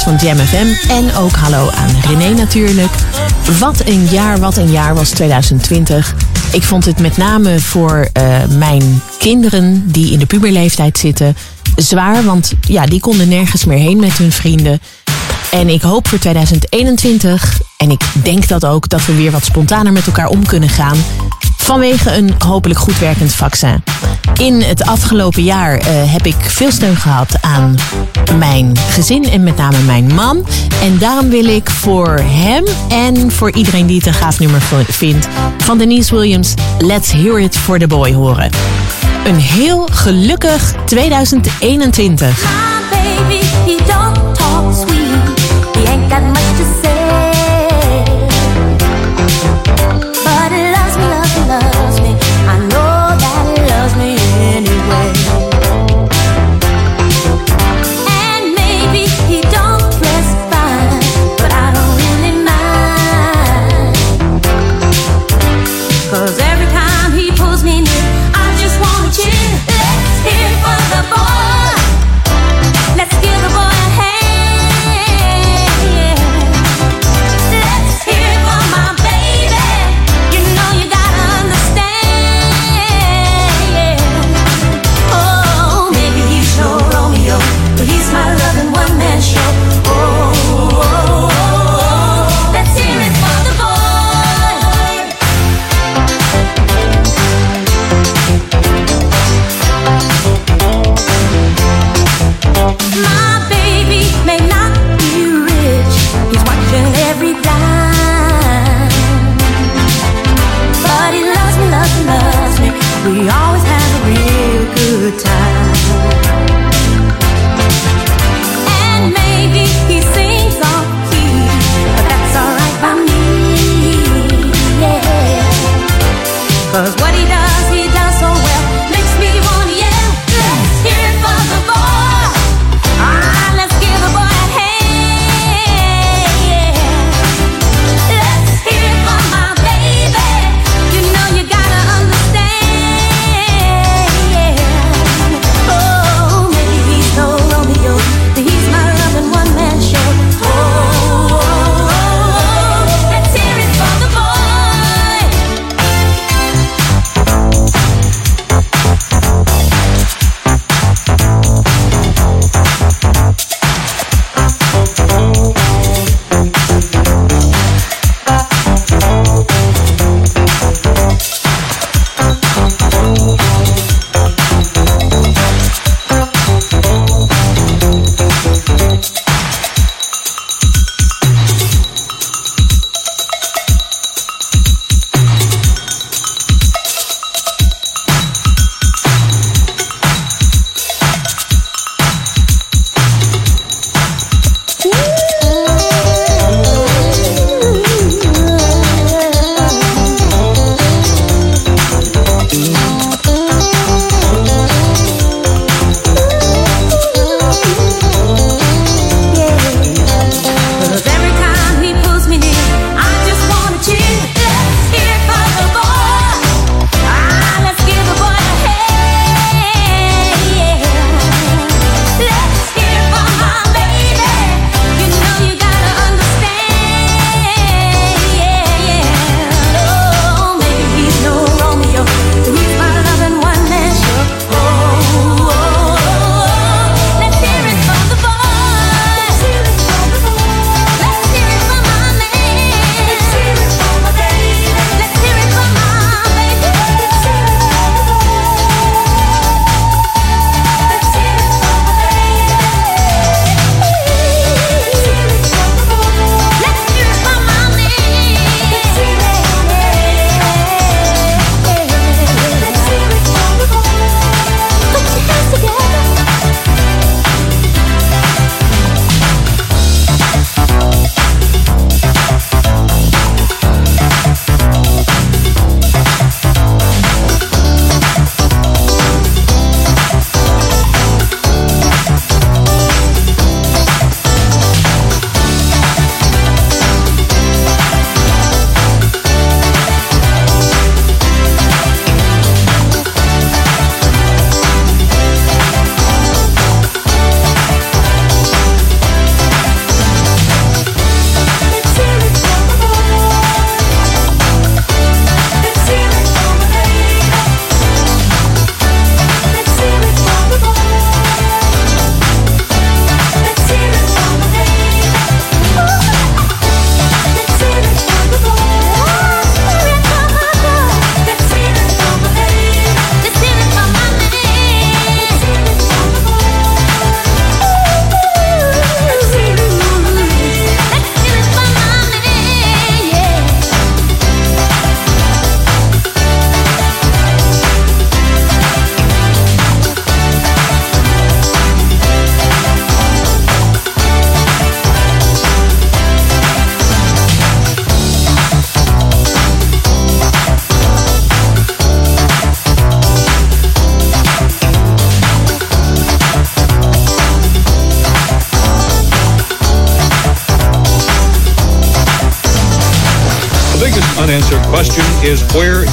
van Jam FM en ook hallo aan René natuurlijk. Wat een jaar, wat een jaar was 2020. Ik vond het met name voor eh, mijn kinderen die in de puberleeftijd zitten zwaar, want ja, die konden nergens meer heen met hun vrienden. En ik hoop voor 2021, en ik denk dat ook, dat we weer wat spontaner met elkaar om kunnen gaan. Vanwege een hopelijk goed werkend vaccin. In het afgelopen jaar eh, heb ik veel steun gehad aan mijn gezin en met name mijn man. En daarom wil ik voor hem en voor iedereen die het een gaaf nummer vindt van Denise Williams Let's Hear It for the Boy horen. Een heel gelukkig 2021. baby, he don't talk sweet. He ain't got much to say.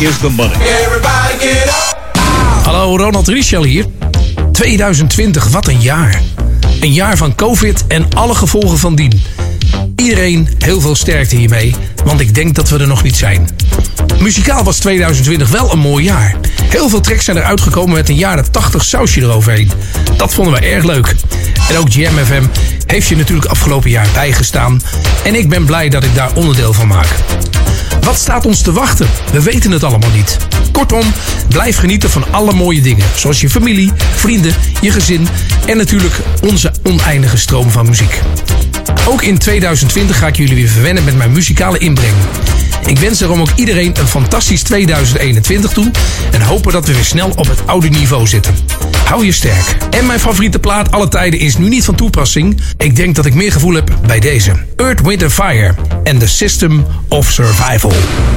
Is the money? Everybody get up. Hallo, Ronald Richel hier. 2020, wat een jaar. Een jaar van COVID en alle gevolgen van dien. Iedereen heel veel sterkte hiermee, want ik denk dat we er nog niet zijn. Muzikaal was 2020 wel een mooi jaar. Heel veel tracks zijn eruit gekomen met een jaren 80 sausje eroverheen. Dat vonden we erg leuk. En ook Jam FM heeft je natuurlijk afgelopen jaar bijgestaan. En ik ben blij dat ik daar onderdeel van maak. Wat staat ons te wachten? We weten het allemaal niet. Kortom, blijf genieten van alle mooie dingen. Zoals je familie, vrienden, je gezin en natuurlijk onze oneindige stroom van muziek. Ook in 2020 ga ik jullie weer verwennen met mijn muzikale inbreng. Ik wens daarom ook iedereen een fantastisch 2021 toe en hopen dat we weer snel op het oude niveau zitten. Hou je sterk. En mijn favoriete plaat alle tijden is nu niet van toepassing. Ik denk dat ik meer gevoel heb bij deze. Earth, Wind Fire en The System of Survival.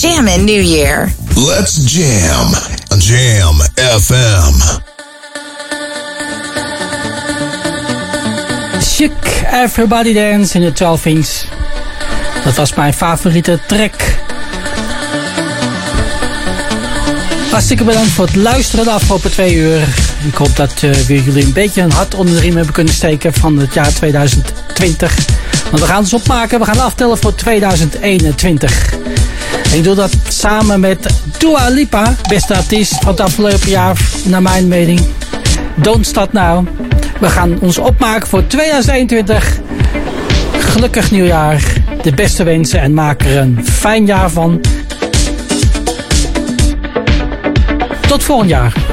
jamming New Year. Let's jam. Jam FM. Chic, Everybody Dance in the 12 Inch. Dat was mijn favoriete track. Hartstikke bedankt voor het luisteren de afgelopen twee uur. Ik hoop dat eh, we jullie een beetje een hart onder de riem hebben kunnen steken van het jaar 2020. Want we gaan eens opmaken, we gaan aftellen voor 2021. Ik doe dat samen met Dua Lipa, beste artiest van het afgelopen jaar, naar mijn mening. Don't stop Now. We gaan ons opmaken voor 2021. Gelukkig nieuwjaar. De beste wensen en maak er een fijn jaar van. Tot volgend jaar.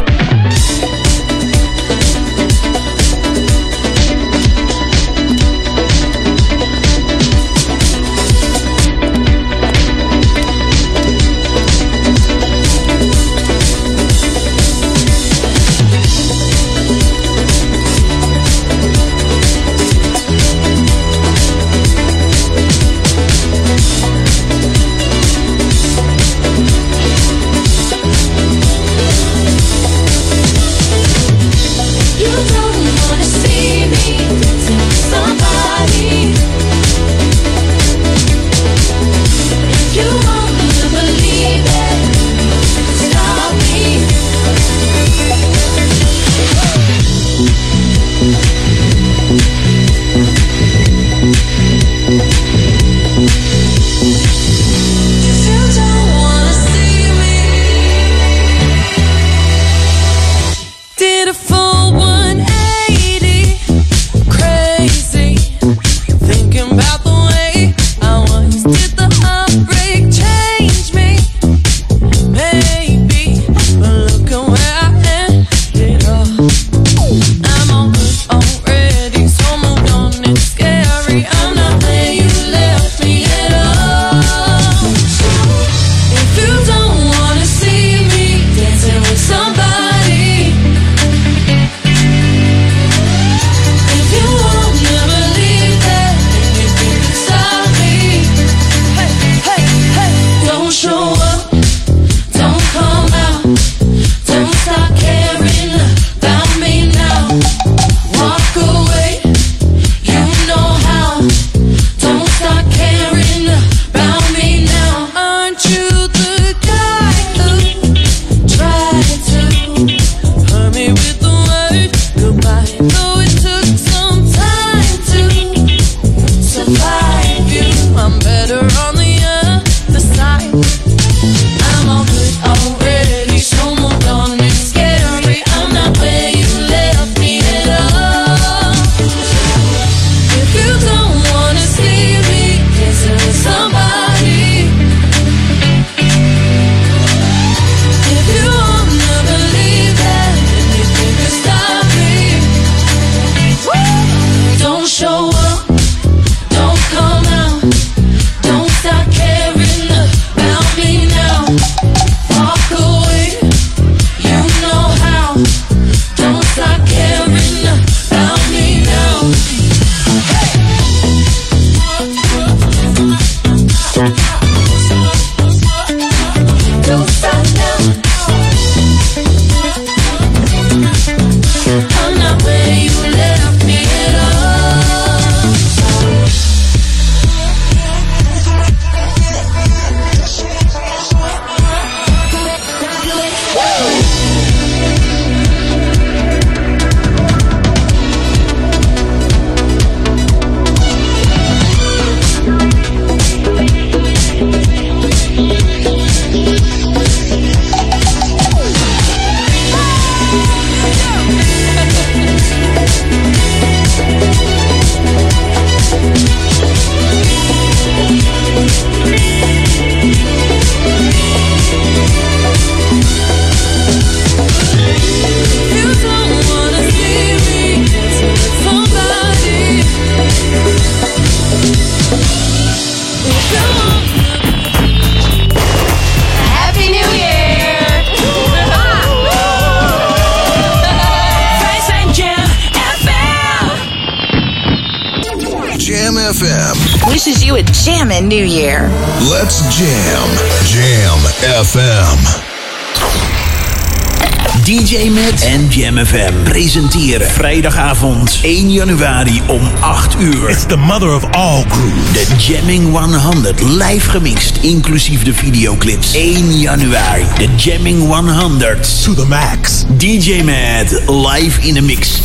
Vrijdagavond 1 januari om 8 uur. It's the mother of all groove. The Jamming 100 live gemixt, inclusief de videoclips. 1 januari, the Jamming 100. To the max. DJ Mad, live in the mix.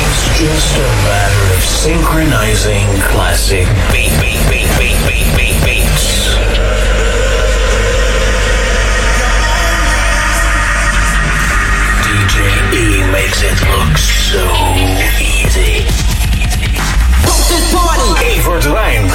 It's just a matter of synchronizing classic beat, beat, beat, beat, beat. makes it look so easy. Boot this party! Evert Wijn.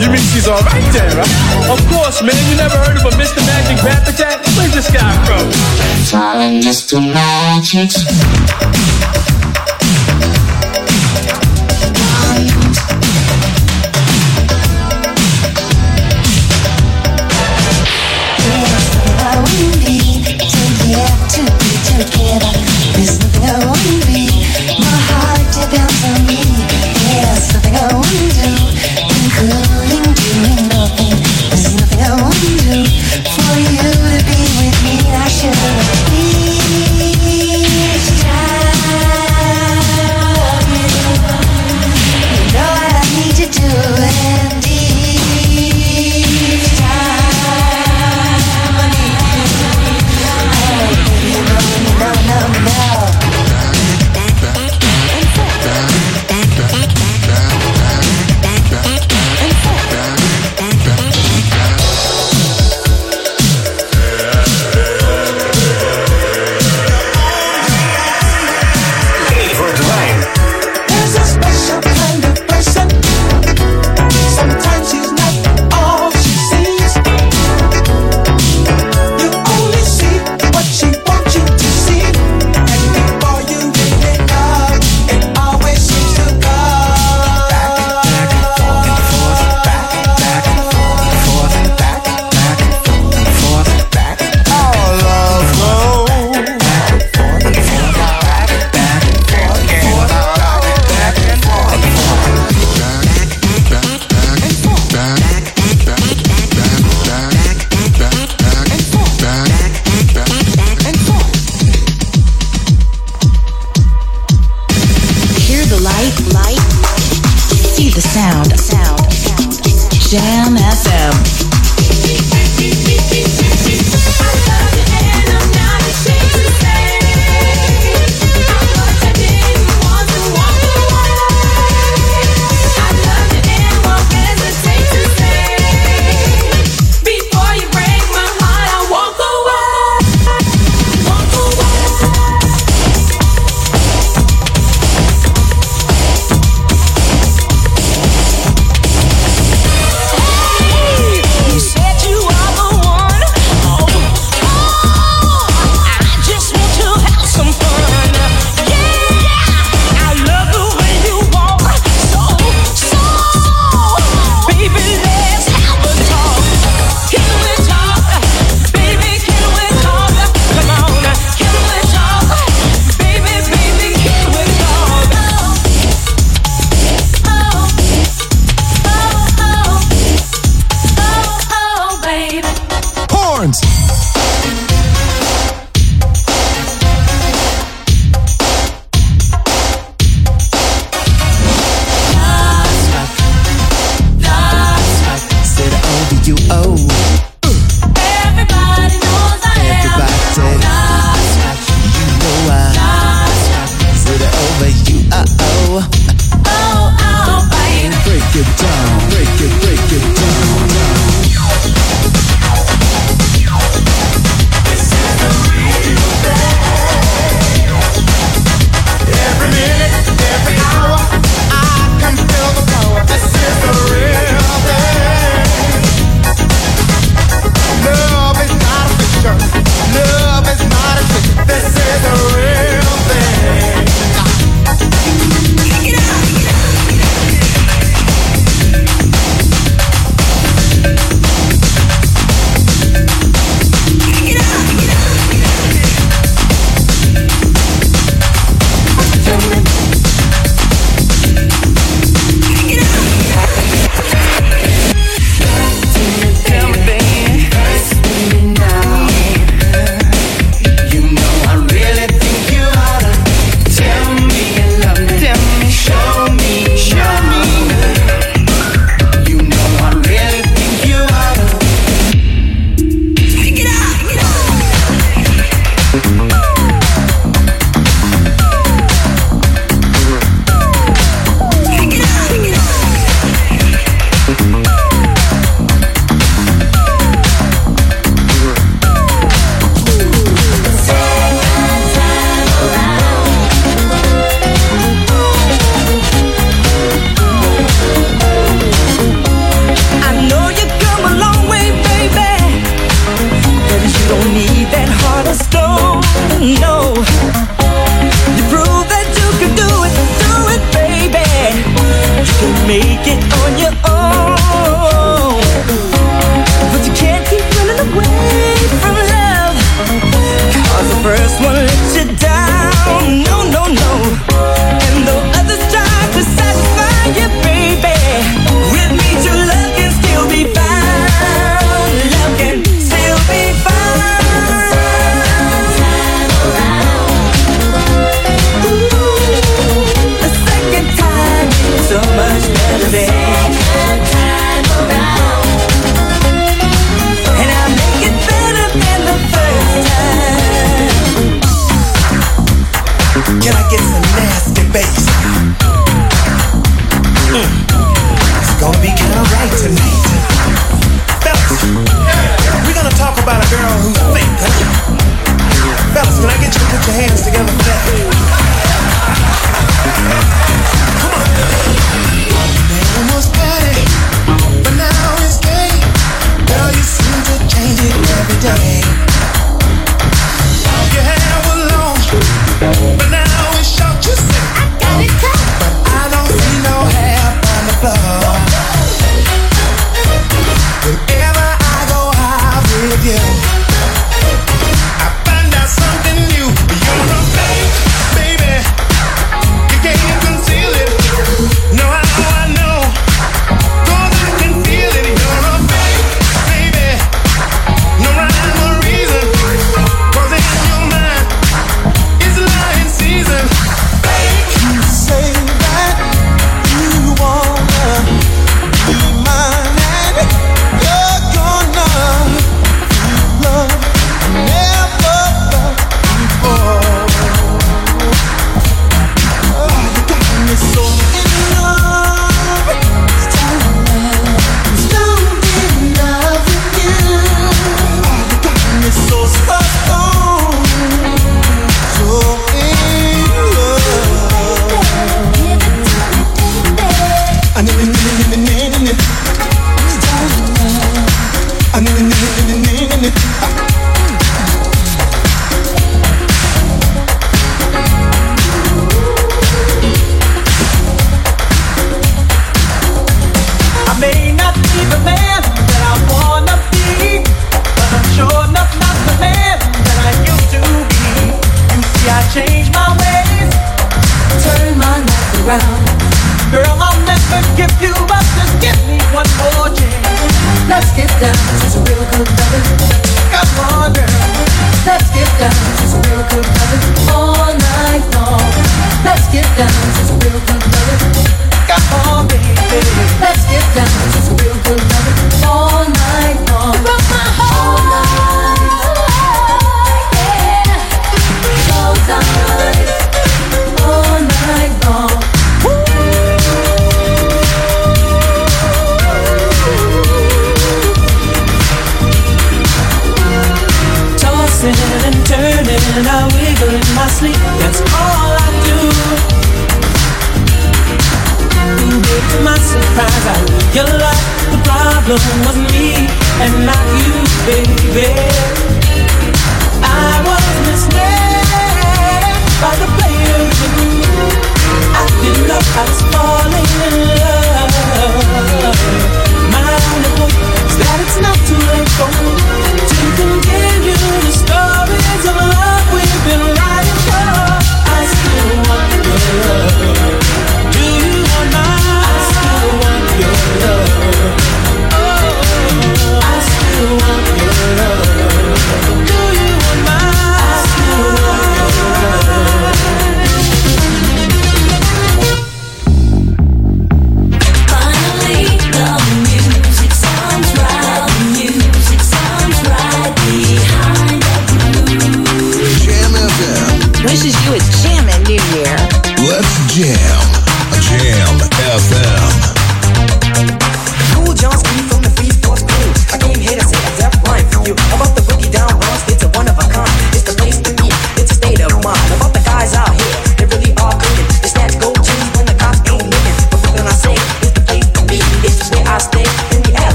you mean she's alright then, right? Of course, man. You never heard of a Mr. Magic rap attack? Where's this guy from? Darling, Mr. Magic.